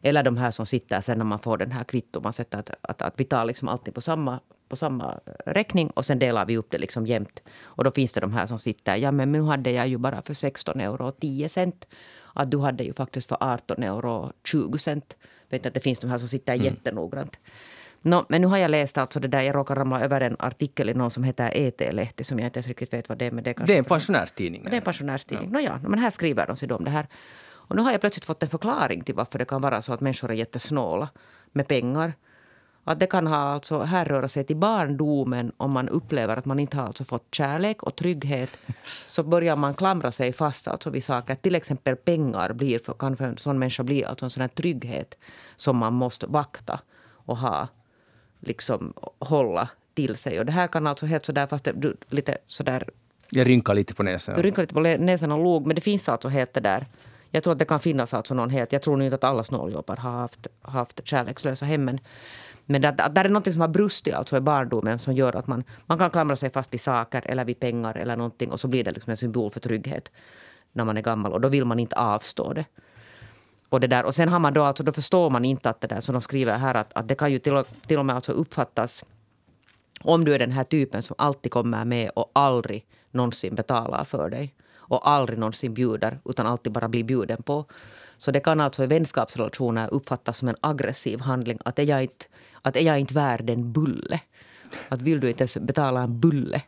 Eller de här som sitter sen när man får den här kvitton. Man sätter att, att, att vi tar liksom allting på samma, på samma eh, räkning och sen delar vi upp det liksom jämnt. Och då finns det de här som sitter. Ja men nu hade jag ju bara för 16 euro och 10 cent. Att du hade ju faktiskt för 18 euro och 20 cent. Vet att det finns de här som sitter mm. jättenoggrant. No, men nu har jag läst alltså det där, jag råkar ramla över en artikel i någon som heter ET-lehti som jag inte ens riktigt vet vad det är. Men det, är det är en pensionärstidning. Det är en pensionärstidning. Ja. No, ja, men här skriver de sig om det här. Och nu har jag plötsligt fått en förklaring till varför det kan vara så att människor är jättesnåla med pengar. Att det kan ha alltså härröra sig till barndomen om man upplever att man inte har alltså fått kärlek och trygghet. <laughs> Så börjar man klamra sig fast alltså vid saker. Till exempel pengar blir för, kan för en sån människa bli alltså en sån här trygghet som man måste vakta och ha liksom hålla till sig. Och det här kan alltså helt sådär, fast det, du, lite sådär... Jag rynkar lite på näsan. Du rynkar lite på näsan och log, men det finns alltså helt det där. Jag tror att det kan finnas alltså någon helt... Jag tror inte att alla snåljåpar har haft, haft kärlekslösa hemmen. Men det, där är något som har brustit alltså i barndomen som gör att man, man kan klamra sig fast vid saker eller vid pengar eller någonting och så blir det liksom en symbol för trygghet när man är gammal och då vill man inte avstå det. Och, det där. och sen har man då, alltså, då förstår man inte att det där som de skriver här att, att det kan ju till och, till och med alltså uppfattas om du är den här typen som alltid kommer med och aldrig någonsin betalar för dig. och aldrig någonsin bjuder utan alltid bara blir bjuden på. Så det kan alltså i vänskapsrelationer uppfattas som en aggressiv handling. Att är jag inte, att är jag inte värd en bulle? Att vill du inte ens betala en bulle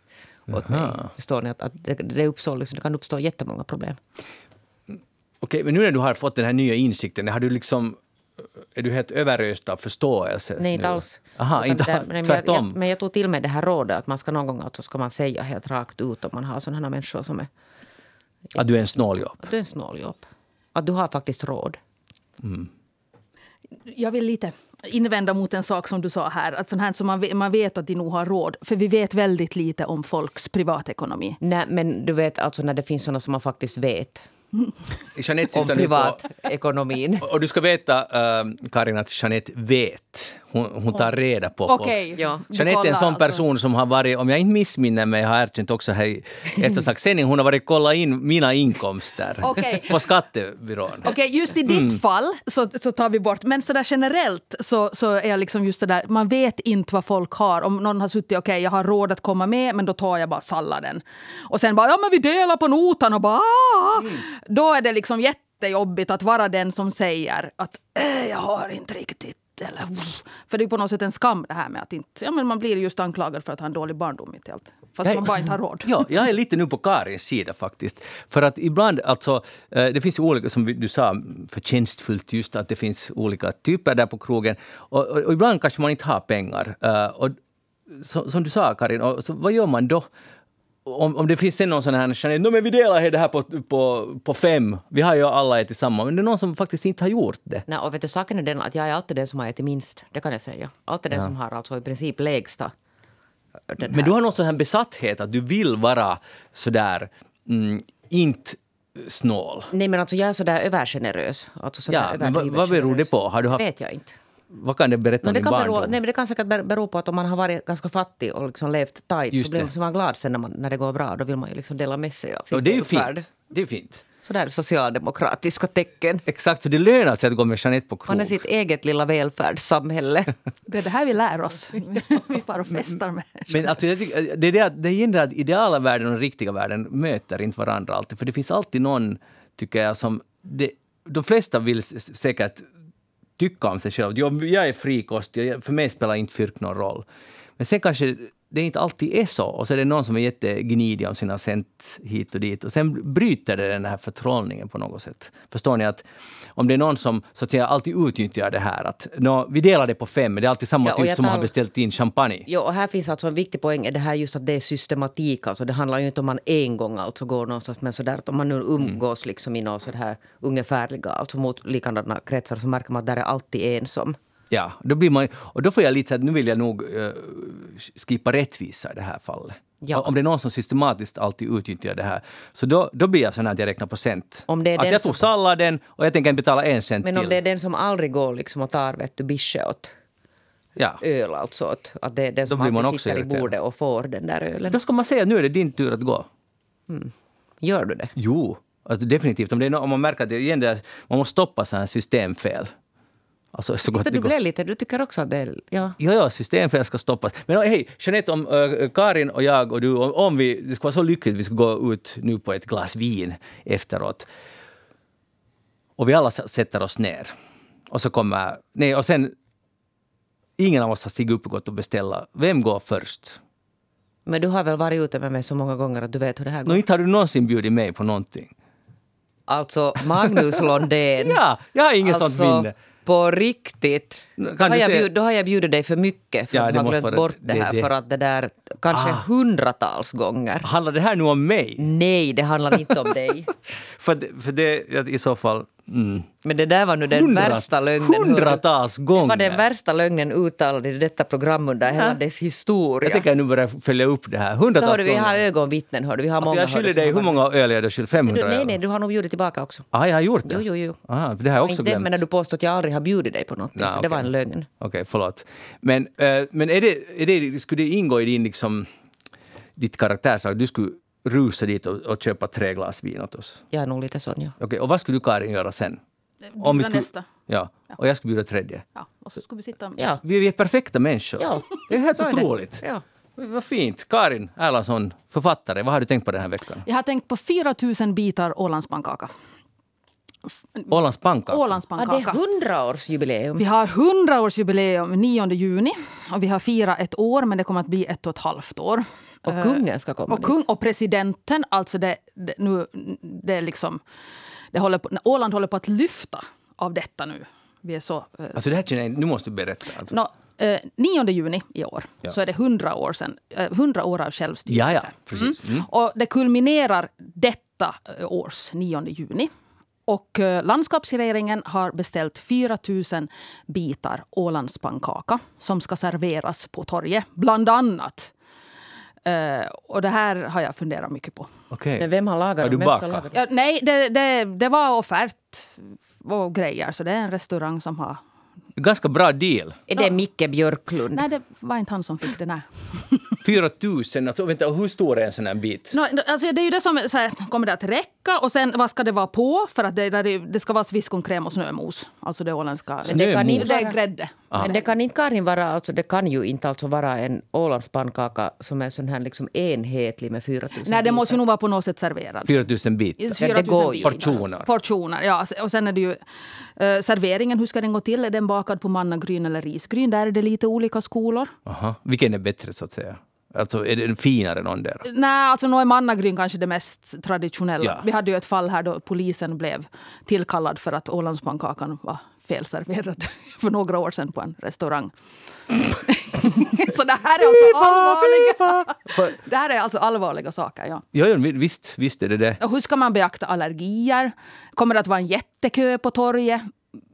åt mig? Förstår ni? Att, att det, det, uppstår liksom, det kan uppstå jättemånga problem. Okej, men nu när du har fått den här nya insikten, har du liksom är du helt överöst av förståelse? Nej, inte nu? alls. Aha, inte det, men tvärtom? Jag, jag, men jag tog till mig det här rådet att man ska någon gång alltså ska man säga helt rakt ut om man har sådana människor som är... Att du är en snåljobb? Att du är en snåljobb. Att du har faktiskt råd. Mm. Jag vill lite invända mot en sak som du sa här. Att sånt här som man, vet, man vet att de nog har råd. För vi vet väldigt lite om folks privatekonomi. Nej, men du vet alltså när det finns såna som man faktiskt vet. <laughs> Jeanette om privatekonomin. Och, och du ska veta, uh, Karin, att Jeanette vet. Hon, hon tar reda på okay. folk. Ja. Jeanette är en sån alltså. person som har varit, om jag inte missminner mig, har erkänt också här i eftersnackssändning, hon har varit kolla in mina inkomster okay. på skattebyrån. Okej, okay, just i ditt mm. fall så, så tar vi bort, men så där generellt så, så är jag liksom just det där, man vet inte vad folk har. Om någon har suttit, okej okay, jag har råd att komma med, men då tar jag bara salladen. Och sen bara, ja men vi delar på notan och bara, ah! mm. Då är det liksom jättejobbigt att vara den som säger att äh, jag har inte riktigt eller, för det är på något sätt en skam det här med att inte... Ja, men man blir just anklagad för att ha en dålig barndom mitt i allt. Fast Nej, man bara inte har råd. <laughs> Ja, jag är lite nu på Karins sida faktiskt. För att ibland, alltså, eh, det finns olika, som du sa förtjänstfullt just att det finns olika typer där på krogen. Och, och, och ibland kanske man inte har pengar. Uh, och, som du sa Karin, och, så vad gör man då? Om, om det finns någon sån här no, men vi delar det här på, på, på fem, vi har ju alla ätit samma, men det är någon som faktiskt inte har gjort det. Nej, och vet du, saken är den att jag är alltid den som har ätit minst, det kan jag säga. Alltid den ja. som har alltså i princip lägsta. Men du har någon sån här besatthet att du vill vara sådär, mm, inte snål. Nej men alltså jag är sådär övergenerös. Alltså sådär ja, men vad, vad beror det på? Har du haft... vet jag inte. Vad kan det berätta om din barndom? nej, men det kan säkert bero på att om man har varit ganska fattig och liksom levt tajt Just så blir man glad sen när, man, när det går bra. Då vill man ju liksom dela med sig av sin det är fint. Det är fint. Sådär socialdemokratiska tecken. Exakt, så det lönar sig att gå med Jeanette på krog. Man är sitt eget lilla välfärdssamhälle. <laughs> det är det här vi lär oss. <laughs> vi far och festar med Men alltså, det, är det, det är det att ideala världen och riktiga världen möter inte varandra alltid. För det finns alltid någon, tycker jag, som... Det, de flesta vill säkert tycka om sig själv. Jag, jag är frikostig, för mig spelar inte fyrk någon roll. Men sen kanske det inte alltid är så. Och så är det någon som är jättegnidig om sina cent hit och dit. Och sen bryter det den här förtrollningen på något sätt. Förstår ni att om det är någon som så att säga, alltid utnyttjar det här att no, vi delar det på fem, men det är alltid samma ja, typ som tar... har beställt in champagne. Ja, och här finns alltså en viktig poäng, det här just att det är systematik. Alltså det handlar ju inte om man en gång alltså går någonstans, men sådär att om man nu umgås mm. liksom i några sådär ungefärliga, alltså mot likadana kretsar så märker man att där är alltid en som Ja, då blir man, och då får jag lite så att nu vill jag nog uh, skipa rättvisa i det här fallet. Ja. Om det är någon som systematiskt alltid utnyttjar det här, så då, då blir jag sån att jag räknar procent. Om det är att jag tog salladen och jag tänker inte betala en cent Men till. om det är den som aldrig går liksom och tar vet du, bische åt ja. öl, alltså att, att det är den som alltid sitter i bordet och får den där ölen. Då ska man säga att nu är det din tur att gå. Mm. Gör du det? Jo, alltså definitivt. Om, det är no om man märker att det, igen, det, man måste stoppa sådana här systemfel. Alltså, så gott du blev lite, du tycker också att det är... Ja, ja, ja systemfel ska stoppas. Men hej, Jeanette, om uh, Karin och jag och du, om, om vi, det skulle vara så lyckligt vi skulle gå ut nu på ett glas vin efteråt. Och vi alla sätter oss ner. Och så kommer... Nej, och sen... Ingen av oss har stigit upp och gått och beställt. Vem går först? Men du har väl varit ute med mig så många gånger att du vet hur det här går? No, inte har du någonsin bjudit mig på någonting. Alltså Magnus Londén. <laughs> ja, jag har inget alltså, sånt minne. På riktigt? Då har, jag bjud, då har jag bjudit dig för mycket så ja, du har glömt vara, bort det här det, det. för att det där kanske ah. hundratals gånger. Handlar det här nu om mig? Nej, det handlar inte om dig. <laughs> för, för det i så fall Mm. Men det där var nu den Hundrat, värsta lögnen. Hundratals gånger! Det var den värsta lögnen uttalad i detta program under ja. hela dess historia. Jag tänker nu börja följa upp det här. Hundratals hörde, gånger. Vi har ögonvittnen. Hörde. Vi har alltså, många, jag skyller dig, hur många öl är det skyld? 500 du, Nej, nej, du har nog bjudit tillbaka också. Ah, jag har gjort det? Jo, jo, jo. Ah, det har jag också inte, glömt. Men när du påstår att jag aldrig har bjudit dig på något. Nah, så okay. det var en lögn. Okej, okay, förlåt. Men, äh, men är det, är det, skulle det ingå i din liksom, ditt karaktärsdrag? Du skulle rusa dit och, och köpa tre glas vin åt oss? Jag är nog lite sån, ja. Okej, okay, och vad skulle du Karin göra sen? Om vi skulle, nästa. Ja, och jag skulle bjuda tredje. Ja, och så skulle vi sitta... Ja. Vi är perfekta människor. Ja. Det är helt så otroligt. Det. Ja. Vad fint. Karin Erlandsson, författare. Vad har du tänkt på den här veckan? Jag har tänkt på 4 000 bitar Ålandspannkaka. Ålands pannkaka? Ålandspannkaka. Ja, det är 100-årsjubileum. Vi har 100-årsjubileum 9 juni. Och vi har firat ett år, men det kommer att bli ett och ett halvt år. Och kungen ska komma och, kung, och presidenten, alltså det, det, nu, det är liksom... Det håller på, Åland håller på att lyfta av detta nu. Vi är så... Eh, alltså det här känner jag, nu måste du berätta. Alltså. No, eh, 9 juni i år ja. så är det 100 år, sedan, eh, 100 år av självstyrelse. Ja, ja, precis. Mm. Mm. Och det kulminerar detta eh, års 9 juni. Och eh, landskapsregeringen har beställt 4 000 bitar Ålandspannkaka som ska serveras på torget, bland annat. Uh, och det här har jag funderat mycket på. Okay. Men vem har lagat? Vem ska laga ja, nej, det, det, det var offert och grejer. Så det är en restaurang som har Ganska bra deal. Är det Micke Björklund? Nej, det var inte han som fick den här. 4 000, alltså vänta, hur stor är en sån här bit? No, alltså det är ju det som så här, kommer det att räcka och sen vad ska det vara på? För att det, det ska vara sviskonkräm och snömos. Alltså det åländska. Snömos? Det, kan inte, det är grädde. Men det kan inte Karin vara, alltså det kan ju inte alltså vara en Ålandspannkaka som är sån här liksom enhetlig med 4 000 Nej, det måste ju nog vara på något sätt serverad. 4 000 bitar? 4 000 bitar. Portioner? Portioner, ja. Och sen är det ju uh, serveringen, hur ska den gå till? Är den bakad på mannagryn eller risgryn? Där är det lite olika skolor. Aha. Vilken är bättre så att säga? Alltså är den finare någon där? Nej, alltså nog är mannagryn kanske det mest traditionella. Ja. Vi hade ju ett fall här då polisen blev tillkallad för att Ålandspannkakan var felserverad <laughs> för några år sedan på en restaurang. <laughs> så det här är alltså allvarliga, <laughs> det här är alltså allvarliga saker. Ja. Ja, ja visst, visst är det det. Och hur ska man beakta allergier? Kommer det att vara en jättekö på torget?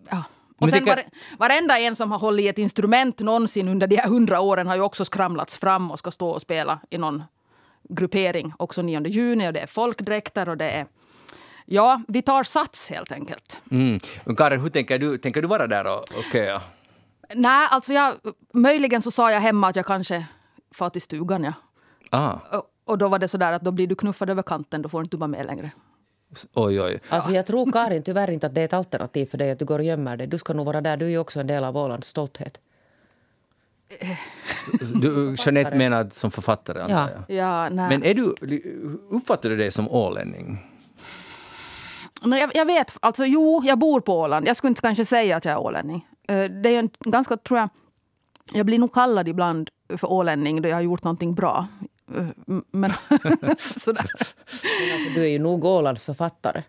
Ja. Och sen var, varenda en som har hållit i ett instrument någonsin under de här hundra åren har ju också skramlats fram och ska stå och spela i någon gruppering också 9 juni. Och det är folkdräkter och det är... Ja, vi tar sats helt enkelt. Mm. Men Karin, hur tänker du? Tänker du vara där och, och köa? Nej, alltså jag, möjligen så sa jag hemma att jag kanske far till stugan. Ja. Ah. Och, och då var det så där att då blir du knuffad över kanten, då får du inte vara med längre. Oj, oj. Alltså jag tror Karin tyvärr inte att det är ett alternativ för dig att du går och gömmer dig. Du ska nog vara där. Du är ju också en del av Ålands stolthet. <laughs> Du, Jeanette menar som författare, antar jag. Ja, nej. Men är du, uppfattar du dig som ålänning? Nej, jag, jag, vet. Alltså, jo, jag bor på Åland. Jag skulle inte kanske säga att jag är ålänning. Eh, det är en ganska, tror jag... Jag blir nog kallad ibland för ålänning då jag har gjort någonting bra. Eh, men <laughs> sådär. Men alltså, du är ju nog Ålands författare.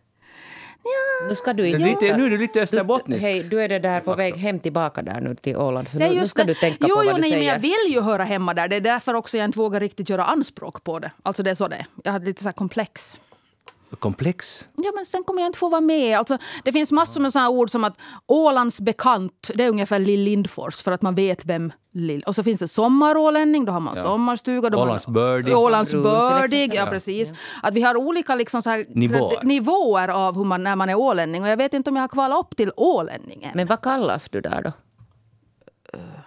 Ja. Nu ska du inte... Lite, nu är du lite österbottnisk. Hej, du är det där på väg hem tillbaka där nu till Åland. Så nu, nu ska det. du tänka jo, på vad jo, du nej, säger. Men jag vill ju höra hemma där. Det är därför också jag inte vågar riktigt göra anspråk på det. Alltså det är så det Jag hade lite så komplex komplex. Ja, men sen kommer jag inte få vara med. Alltså, det finns massor med såna ord som att Ålands bekant, det är ungefär Lill Lindfors för att man vet vem Lill... Och så finns det sommarålänning, då har man ja. sommarstuga. Ålands bördig. Ålands bördig, ja precis. Att vi har olika liksom så här, nivåer. nivåer av hur man, när man är ålänning. Och jag vet inte om jag har kvalat upp till ålänningen. Men vad kallas du där då?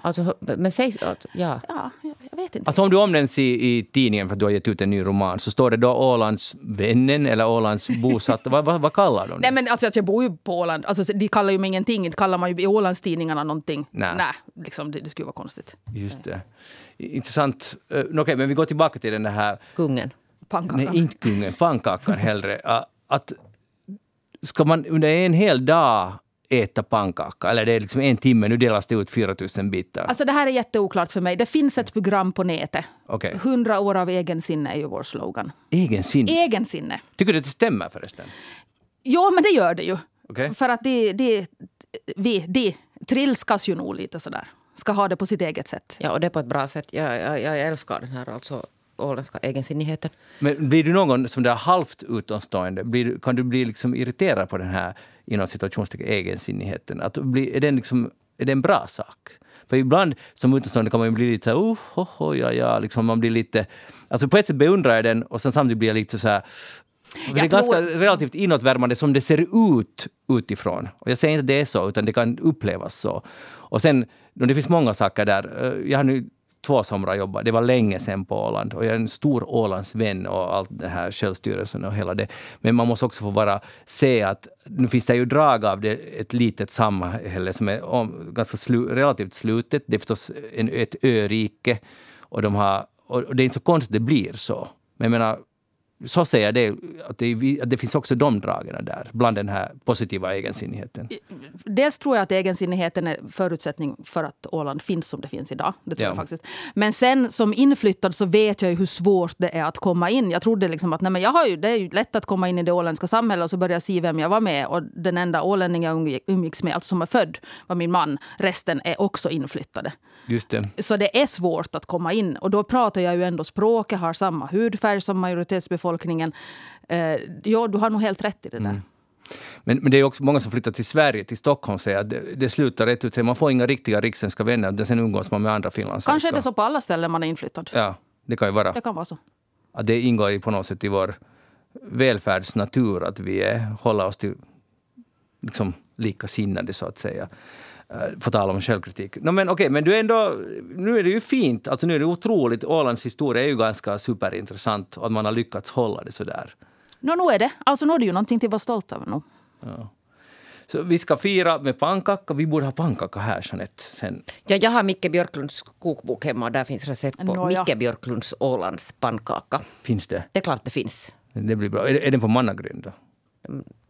Alltså, men säg... Ja. ja, jag vet inte. Alltså om du omnämns i, i tidningen för att du har gett ut en ny roman, så står det då Ålandsvännen eller Ålands bosatta? <laughs> vad, vad, vad kallar de det? Nej, men alltså, jag bor ju på Åland. Alltså, de kallar ju mig ingenting. Inte kallar man ju i Ålandstidningarna någonting. Nej. Nej liksom, det, det skulle vara konstigt. Just det. Intressant. Uh, Okej, okay, men vi går tillbaka till den här... Kungen. Pannkakan. Nej, inte kungen. Pannkakan hellre. Uh, att ska man under en hel dag äta pannkaka? Eller det är liksom en timme, nu delas det ut 4 000 bitar. Alltså det här är jätteoklart för mig. Det finns ett program på nätet. Okay. 100 år av egensinne är ju vår slogan. Egensinne? Egensinne. Tycker du att det stämmer förresten? Ja, men det gör det ju. Okay. För att de, de, vi, de trilskas ju nog lite sådär. Ska ha det på sitt eget sätt. Ja, och det på ett bra sätt. Jag, jag, jag älskar den här alltså åländska egensinnigheten. Men blir du någon som där halvt utomstående, blir, kan du bli liksom irriterad på den här inom situationstecken egensinnigheten? Att bli, är, den liksom, är det en bra sak? För ibland som utomstående kan man ju bli lite så här, oh, oh, oh, ja, ja, liksom man blir lite... Alltså på ett sätt beundrar jag den och sen samtidigt blir jag lite så här det är tror... ganska relativt inåtvärmande som det ser ut utifrån. Och jag säger inte att det är så, utan det kan upplevas så. Och sen, det finns många saker där. Eh, jag har nu två somrar jobbat. Det var länge sedan på Åland och jag är en stor Ålandsvän och allt det här självstyrelsen och hela det. Men man måste också få bara se att nu finns det ju drag av det, ett litet samhälle som är om, ganska slu, relativt slutet. Det är förstås en, ett örike och de har och det är inte så konstigt att det blir så. Men jag menar, så säger jag det, att det, att det finns också de dragen där, bland den här positiva egensinnigheten. Dels tror jag att egensinnigheten är förutsättning för att Åland finns som det finns idag. Det tror ja. jag faktiskt. Men sen som inflyttad så vet jag ju hur svårt det är att komma in. Jag trodde liksom att nej, men jag har ju, det är ju lätt att komma in i det åländska samhället och så börja se vem jag var med. Och den enda ålänning jag umgicks med, alltså som är född, var min man. Resten är också inflyttade. Just det. Så det är svårt att komma in. Och då pratar jag ju ändå språket, har samma hudfärg som majoritetsbefolkningen. Eh, ja, du har nog helt rätt i det där. Mm. Men, men det är också många som flyttar till Sverige, till Stockholm, säger att det, det slutar rätt ut. Man får inga riktiga rikssvenska vänner, sen umgås man med andra finlandssvenskar. Kanske är det så på alla ställen man är inflyttad. Ja, det kan ju vara. Det kan vara så. Att det ingår på något sätt i vår välfärdsnatur att vi är, håller oss till liksom, likasinnade, så att säga. Uh, på tal om självkritik. No, men okay, men du ändå, nu är det ju fint, alltså nu är det otroligt. Ålands historia är ju ganska superintressant och att man har lyckats hålla det sådär. No, nu är det. Alltså nu är det ju någonting till att vara stolt över nu. Ja. Så vi ska fira med pannkaka. Vi borde ha pannkaka här, Jeanette. Sen. Ja, jag har Micke Björklunds kokbok hemma och där finns recept på no, ja. Micke Björklunds Ålands pannkaka. Finns det? Det är klart det finns. Det blir bra. Är, är den på mannagryn då?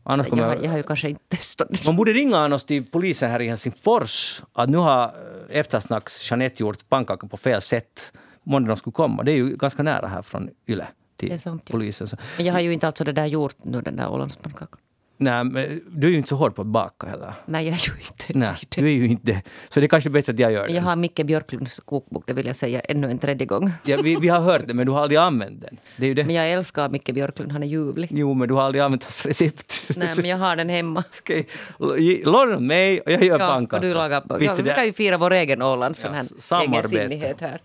Annars kommer jag, jag har ju kanske inte testat. Man borde ringa annars till polisen här i Helsingfors att nu har eh, eftersnacks Jeanette gjort pannkaka på fel sätt. Måndag de skulle komma. Det är ju ganska nära här från Yle till sant, polisen. Ja. Men jag har ju inte alltså det där gjort nu, den där Ålandspannkakan. Nej, men du är ju inte så hård på att baka heller. Nej, jag är ju inte Nej, du är ju inte Så det är kanske bättre att jag gör det. Jag har Micke Björklunds kokbok, det vill jag säga ännu en tredje gång. Ja, vi, vi har hört det, men du har aldrig använt den. Det är ju det. Men jag älskar Micke Björklund, han är ljuvlig. Jo, men du har aldrig använt hans recept. Nej, men jag har den hemma. <laughs> Okej, okay. låna mig och jag gör ja, pannkaka. och du lagar... Ja, vi kan ju fira vår egen Åland, sån här ja, egensinnighet här.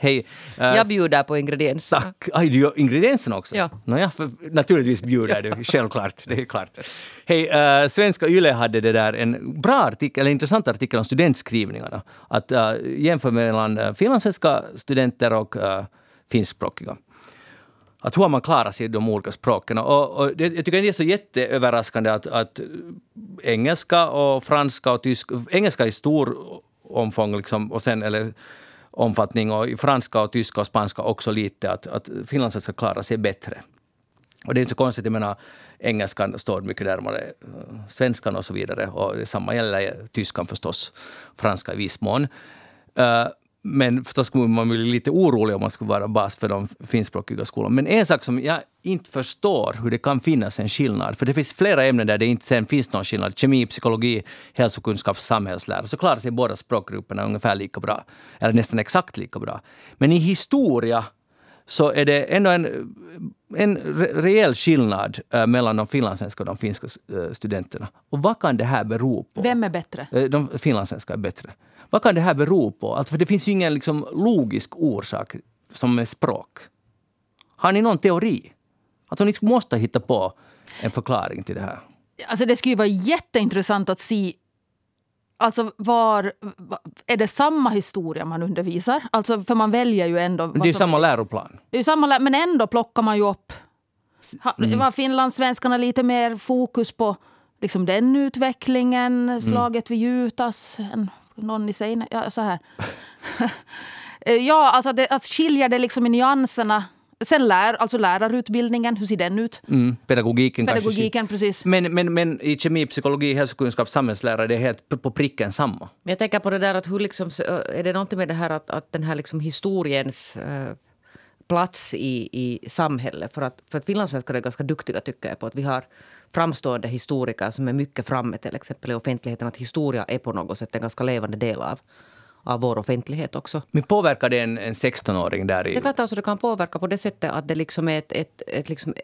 Hej. Uh, jag bjuder på ingredienserna. Tack. Aj, du gör ingredienserna också? Ja. Nåja, naturligtvis bjuder du, <laughs> självklart. Det är klart. Hej, uh, Svenska Yle hade det där en bra artikel, eller intressant artikel om studentskrivningarna. Att uh, jämföra mellan finlandssvenska studenter och uh, finskspråkiga. Att hur man klarat sig i de olika språken? Och, och det, jag tycker det är så jätteöverraskande att, att engelska och franska och tyska, engelska i stor omfång liksom, och sen, eller omfattning och i franska, och tyska och spanska också lite, att, att finlandssvenska klarar sig bättre. Och det är inte så konstigt, jag menar, engelskan står mycket närmare eh, svenskan och så vidare. Och detsamma gäller tyskan förstås, franska i viss mån. Eh, men förstås skulle man bli lite orolig om man skulle vara bas för de finskspråkiga skolorna. Men en sak som jag inte förstår hur det kan finnas en skillnad, för det finns flera ämnen där det inte sen finns någon skillnad. Kemi, psykologi, hälsokunskap, samhällslära. Så klarar sig båda språkgrupperna ungefär lika bra. Eller nästan exakt lika bra. Men i historia så är det ändå en, en rejäl skillnad äh, mellan de finlandssvenska och de finska äh, studenterna. Och vad kan det här bero på? Vem är bättre? Äh, de finlandssvenska är bättre. Vad kan det här bero på? Alltså, för det finns ju ingen liksom, logisk orsak som med språk. Har ni någon teori? Alltså, ni måste hitta på en förklaring till det här. Alltså, det skulle ju vara jätteintressant att se Alltså var, är det samma historia man undervisar? Alltså för man väljer ju ändå... Det är ju samma läroplan. Det är samma, men ändå plockar man ju upp... Mm. Var finlandssvenskarna lite mer fokus på liksom den utvecklingen, mm. slaget vid Jutas, någon i sig. Ja, så här. <laughs> ja, alltså, det, alltså skiljer det liksom i nyanserna. Sen lär, alltså lärarutbildningen, hur ser den ut? Mm, pedagogiken, pedagogiken kanske. precis. Men, men, men i kemi, psykologi, hälsokunskap, samhällslära, det är helt på pricken samma. Men jag tänker på det där att hur liksom, är det någonting med det här att, att den här liksom historiens äh, plats i, i samhället? För att, för att finlandssvenskar är ganska duktiga tycker jag på att vi har framstående historiker som är mycket framme till exempel i offentligheten. Att historia är på något sätt en ganska levande del av, av vår offentlighet också. Men påverkar det en, en 16-åring där? I... Det är klart alltså det kan påverka på det sättet att det liksom är ett, ett, ett liksom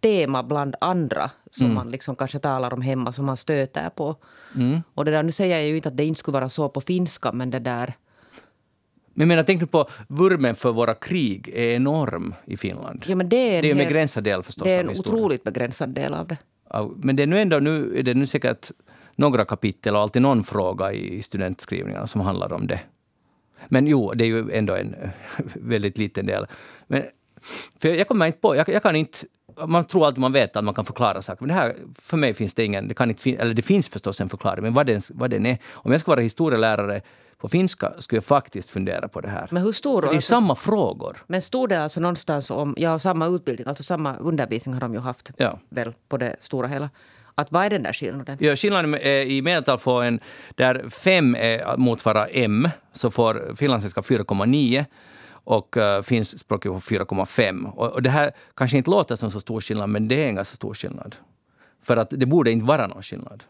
tema bland andra som mm. man liksom kanske talar om hemma, som man stöter på. Mm. Och det där, nu säger jag ju inte att det inte skulle vara så på finska, men det där... Men menar, tänk nu på vurmen för våra krig är enorm i Finland. Ja, men det är en, det är en begränsad del förstås. Det är en otroligt begränsad del av det. Men det är nu ändå nu är det nu säkert några kapitel och alltid någon fråga i studentskrivningarna som handlar om det. Men jo, det är ju ändå en <laughs> väldigt liten del. Men, för jag kommer inte på, jag, jag kan inte man tror alltid man vet att man kan förklara saker. Men det här, för mig finns det ingen, det kan inte, eller det finns förstås en förklaring, men vad den, vad den är. Om jag ska vara historielärare på finska skulle jag faktiskt fundera på det här. Men hur stor? För det är ju alltså, samma frågor. Men stod det alltså någonstans om, ja samma utbildning, alltså samma undervisning har de ju haft Ja. väl på det stora hela. Att vad är den där skillnaden? Ja, skillnaden är eh, i medeltal får en, där 5 eh, motsvarar M, så får finlandssvenska 4,9 och eh, uh, finskspråkig får 4,5. Och, och det här kanske inte låter som så stor skillnad, men det är en ganska stor skillnad. För att det borde inte vara någon skillnad.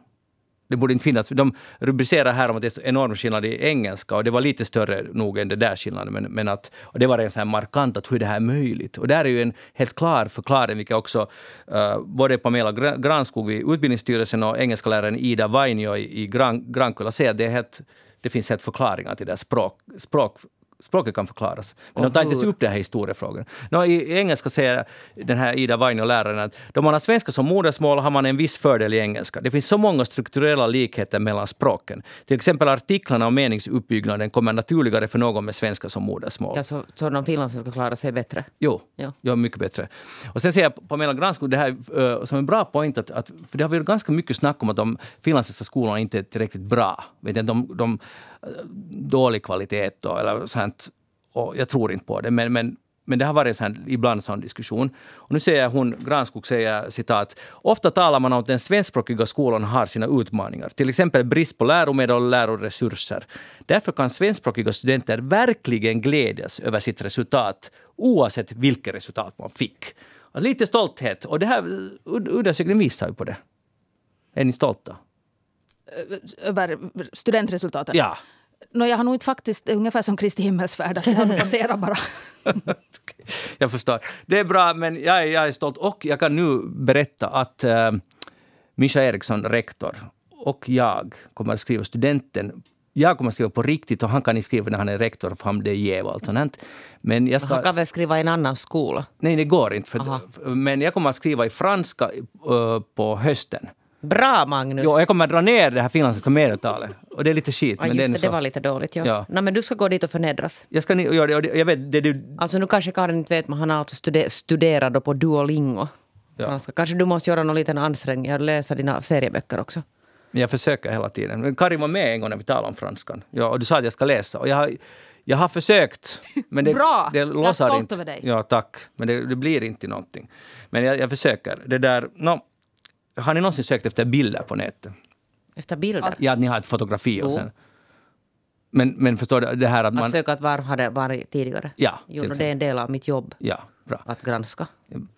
Det borde inte finnas. De rubricerar här om att det är så enorm skillnad i engelska och det var lite större nog än det där skillnaden. Men, men att, och det var en sån här markant att hur det här är möjligt. Och där är ju en helt klar förklaring, vilket också uh, både Pamela Granskog vid Utbildningsstyrelsen och engelskaläraren Ida Vainio i, i Gran, Grankulla säger att det, är helt, det finns helt förklaringar till det här språk, språk språket kan förklaras. Men de tar inte upp den här historiefrågan. Nå, i, engelska säger den här Ida Vainio, läraren, att då man har svenska som modersmål har man en viss fördel i engelska. Det finns så många strukturella likheter mellan språken. Till exempel artiklarna och meningsuppbyggnaden kommer naturligare för någon med svenska som modersmål. Ja, så, så de finlandssvenska klarar sig bättre? Jo, Ja. ja. mycket bättre. Och sen säger Pamela Granskog det här eh, som en bra point, att, att, för det har varit ganska mycket snack om att de finlandssvenska skolorna inte är tillräckligt bra. Vet de, de, dålig kvalitet och, eller sånt. Och jag tror inte på det, men, men, men det har varit så ibland sån diskussion. Och nu säger hon, Granskog säger citat, ofta talar man om att den svenskspråkiga skolan har sina utmaningar, till exempel brist på läromedel och läroresurser. Därför kan svenskspråkiga studenter verkligen glädjas över sitt resultat, oavsett vilket resultat man fick. Alltså lite stolthet, och det här undersökningen visar ju på det. Är ni stolta? Över studentresultaten? Ja. Nå, jag har nog inte faktiskt, ungefär som Kristi himmelsfärd, att jag <laughs> passerar bara. jag förstår. Det är bra, men jag är, jag är stolt. Och jag kan nu berätta att uh, Mischa Eriksson, rektor, och jag kommer att skriva studenten jag kommer att skriva på riktigt och han kan inte skriva när han är rektor, för han är jäv och allt sånt. Men jag ska... Han kan väl skriva i en annan skola? Nej, det går inte. För, men jag kommer att skriva i franska uh, på hösten. Bra Magnus! Jo, jag kommer att dra ner det här finlandssvenska medeltalet. Och det är lite skit. ja, men det, det, det var lite dåligt. Ja. Ja. Nej, men du ska gå dit och förnedras. Jag ska göra det. Jag vet, det du... Alltså nu kanske Karin inte vet, men han har alltså stude- studerat då på Duolingo. Ja. Ska, kanske du måste göra någon liten ansträngning och läsa dina serieböcker också. Men jag försöker hela tiden. Men Karin var med en gång när vi talade om franskan. Ja, och du sa att jag ska läsa. Och jag har, jag har försökt. Men det, Bra! Det Jag är stolt inte. över dig. Ja, tack. Men det, det blir inte någonting. Men jag, jag försöker. Det där... No, har ni någonsin sökt efter bilder på nätet? Efter bilder. Ja, att ni har ett fotografi och sen... Men, men förstår du, det här att man... Att söka att var har det varit tidigare. Ja, Jo, det är en del av mitt jobb Ja, bra. att granska.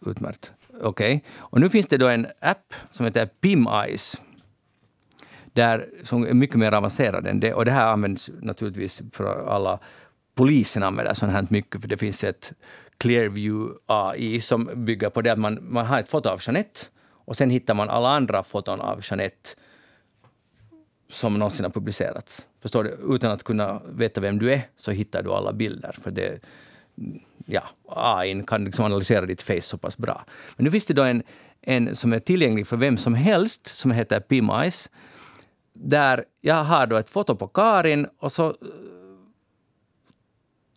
Utmärkt. Okej. Och nu finns det då en app som heter PimEyes. Där, som är mycket mer avancerad än det. Och det här används naturligtvis för alla polisen använder sånt här mycket, för det finns ett Clearview AI som bygger på det att man, man har ett foto av Jeanette och sen hittar man alla andra foton av Jeanette som någonsin har publicerats. Förstår du? Utan att kunna veta vem du är så hittar du alla bilder. För det, ja, AI kan liksom analysera ditt face så pass bra. Men nu finns det då en, en som är tillgänglig för vem som helst som heter PimEyes. Där jag har då ett foto på Karin och så... Eh,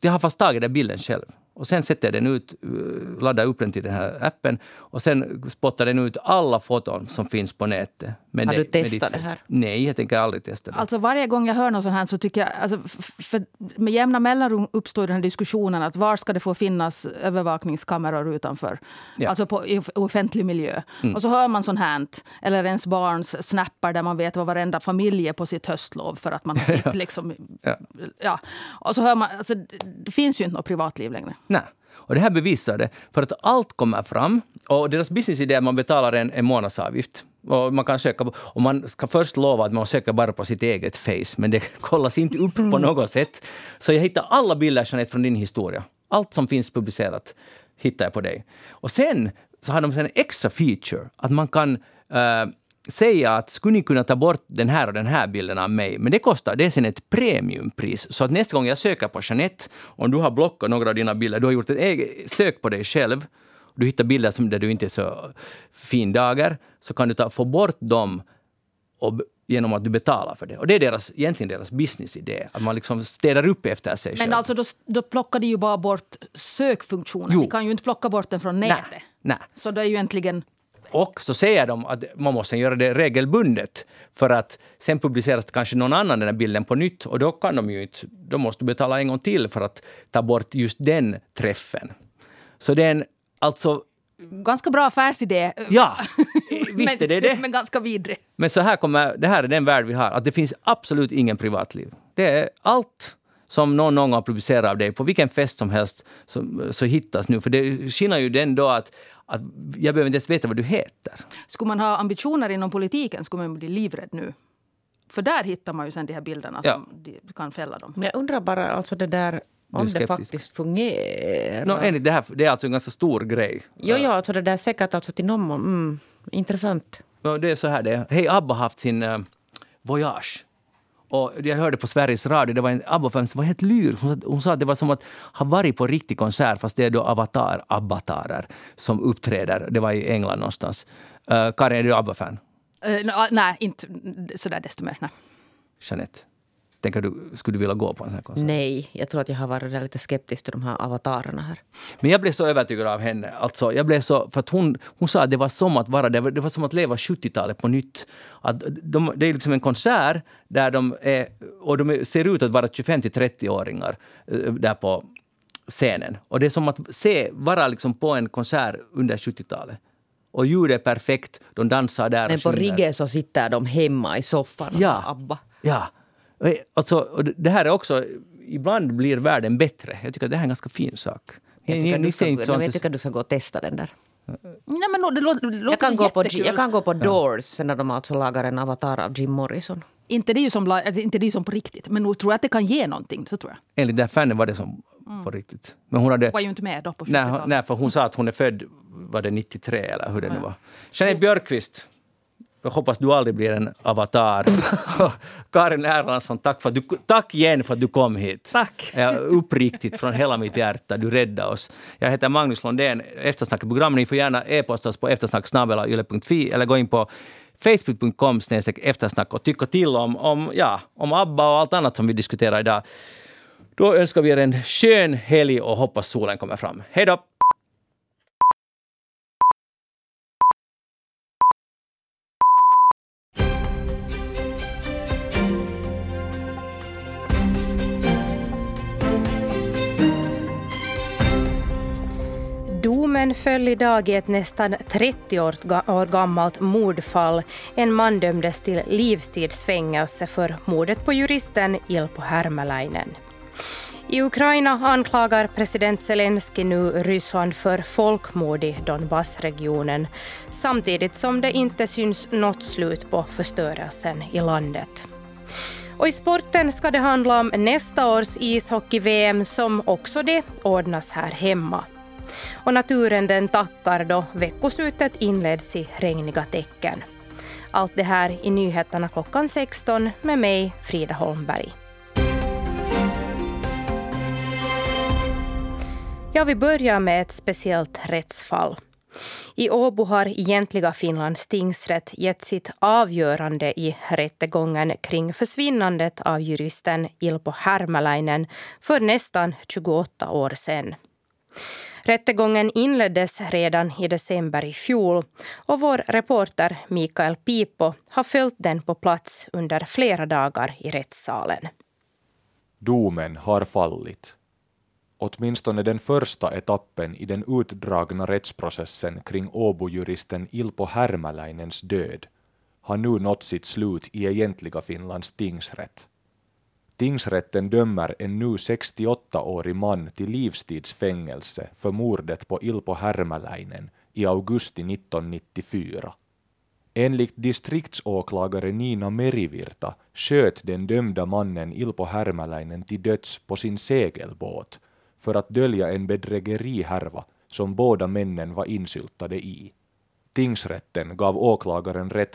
jag har fast tagit den bilden själv. Och sen sätter den ut, eh, laddar upp den till den här appen och sen spottar den ut alla foton som finns på nätet. Med Har du med testat det här? Nej, jag tänker aldrig testa det. Alltså varje gång jag hör något sånt här så tycker jag, alltså, för med jämna mellanrum uppstår den här diskussionen att var ska det få finnas övervakningskameror utanför? Ja. Alltså på, i offentlig miljö. Och så hör man sånt här, eller ens barns snappar där man vet vad varenda familj är på sitt höstlov för att man har <laughs> sitt liksom... Ja. Ja. Och så hör man, alltså, det, det finns ju inte något privatliv längre. Nej. Och det här bevisar det, för att allt kommer fram. Och deras businessidé är att man betalar en, en månadsavgift. Och man kan söka, och man ska först lova att man söker bara på sitt eget face, men det <laughs> kollas inte upp på något sätt. Så jag hittar alla bilder Jeanette, från din historia. Allt som finns publicerat hittar jag på dig. Och sen så har de en extra feature, att man kan eh, säga att skulle ni kunna ta bort den här och den här bilden av mig, men det kostar, det är sen ett premiumpris. Så att nästa gång jag söker på Jeanette, om du har blockat några av dina bilder, du har gjort ett eget sök på dig själv, du hittar bilder som där du inte är så fin dagar, så kan du ta, få bort dem och, genom att du betalar för det. Och det är deras, egentligen deras businessidé, att man liksom städar upp efter sig själv. Men alltså då, då plockar de ju bara bort sökfunktionen. Jo. De kan ju inte plocka bort den från nätet. Nej. Så då är ju egentligen och så säger de att man måste göra det regelbundet för att sen publiceras kanske någon annan den här bilden på nytt och då kan de ju inte, då måste betala en gång till för att ta bort just den träffen. Så det är en, alltså ganska bra affärsidé. Ja, <laughs> visst är det det. men ganska vidrig. Men så här kommer, det här är den värld vi har, att det finns absolut ingen privatliv. Det är allt som någon någon gång har publicerat av dig, på vilken fest som helst, så, så hittas nu. För det skillnaden ju den då att att jag behöver inte ens veta vad du heter. Skulle man ha ambitioner inom politiken skulle man bli livrädd nu. För där hittar man ju sen de här bilderna som ja. kan fälla dem. Men jag undrar bara alltså det där om det faktiskt fungerar. No, enligt det, här, det är alltså en ganska stor grej. Jo, jo alltså det där är säkert alltså till någon mm, Intressant. No, det är så här det är. Hej, ABBA har haft sin uh, Voyage och jag hörde på Sveriges Radio, det var en ABBA-fan som var helt lyrisk. Hon, hon, sa att det var som att ha varit på riktig konsert fast det är då avatar, abbatarer som uppträder. Det var i England någonstans. Uh, Karin, är du ABBA-fan? Uh, no, nej, inte sådär desto mer. Nej. Jeanette? Tänker du, skulle du vilja gå på en sån här konsert? Nej, jag tror att jag har varit lite skeptisk till de här avatarerna här. Men jag blev så övertygad av henne. Alltså, jag blev så, för att hon, hon sa att det var som att vara det var, det var som att leva 70-talet på nytt. Att de, det är liksom en konsert där de är, och de ser ut att vara 25 till 30-åringar eh, där på scenen. Och det är som att se, vara liksom på en konsert under 70-talet. Och ljudet är perfekt, de dansar där Men på Rigge så sitter de hemma i soffan och ja, ABBA. Ja, Alltså, det här är också... Ibland blir världen bättre. Jag tycker att det här är en ganska fin sak. Jag tycker, du, ska, jag tycker du ska gå och testa den där. Nej, men det låter, det låter jag, kan gå på, jag kan gå på Doors sen när de alltså lagar en avatar av Jim Morrison. Inte det är ju som, alltså, inte det som på riktigt, men nog tror jag att det kan ge någonting. Så tror jag. Enligt den fanen var det som mm. på riktigt. Men hon hade, var ju inte med då på nej, nej, för hon sa att hon är född var det 93 eller hur det nu var. Jeanette Björkqvist, jag hoppas du aldrig blir en avatar. <laughs> Karin Erlandsson, tack, för du, tack igen för att du kom hit. Tack. Ja, uppriktigt från hela mitt hjärta. Du räddade oss. Jag heter Magnus Lundén, programmet. Ni får gärna e-posta oss på eftersnacksnabelayle.fi eller gå in på facebook.com eftersnack och tycka till om, om, ja, om ABBA och allt annat som vi diskuterar idag. Då önskar vi er en skön helg och hoppas solen kommer fram. Hej då! Domen föll idag i ett nästan 30 år gammalt mordfall. En man dömdes till livstidsfängelse för mordet på juristen Ilpo Härmäläinen. I Ukraina anklagar president Zelensky nu Ryssland för folkmord i Donbassregionen samtidigt som det inte syns något slut på förstörelsen i landet. Och I sporten ska det handla om nästa års ishockey-VM som också det ordnas här hemma. Och naturen den tackar då veckoslutet inleds i regniga tecken. Allt det här i nyheterna klockan 16 med mig, Frida Holmberg. Jag vill börja med ett speciellt rättsfall. I Åbo har egentliga Finlands tingsrätt gett sitt avgörande i rättegången kring försvinnandet av juristen Ilpo Härmäläinen för nästan 28 år sedan. Rättegången inleddes redan i december i fjol och vår reporter Mikael Pipo har följt den på plats under flera dagar i rättssalen. Domen har fallit. Åtminstone den första etappen i den utdragna rättsprocessen kring Åbojuristen Ilpo Härmäläinens död har nu nått sitt slut i egentliga Finlands tingsrätt. Tingsrätten dömer en nu 68-årig man till livstidsfängelse för mordet på Ilpo Härmäläinen i augusti 1994. Enligt distriktsåklagare Nina Merivirta sköt den dömda mannen Ilpo Härmäläinen till döds på sin segelbåt för att dölja en bedrägerihärva som båda männen var insyltade i. Tingsrätten gav åklagaren rätt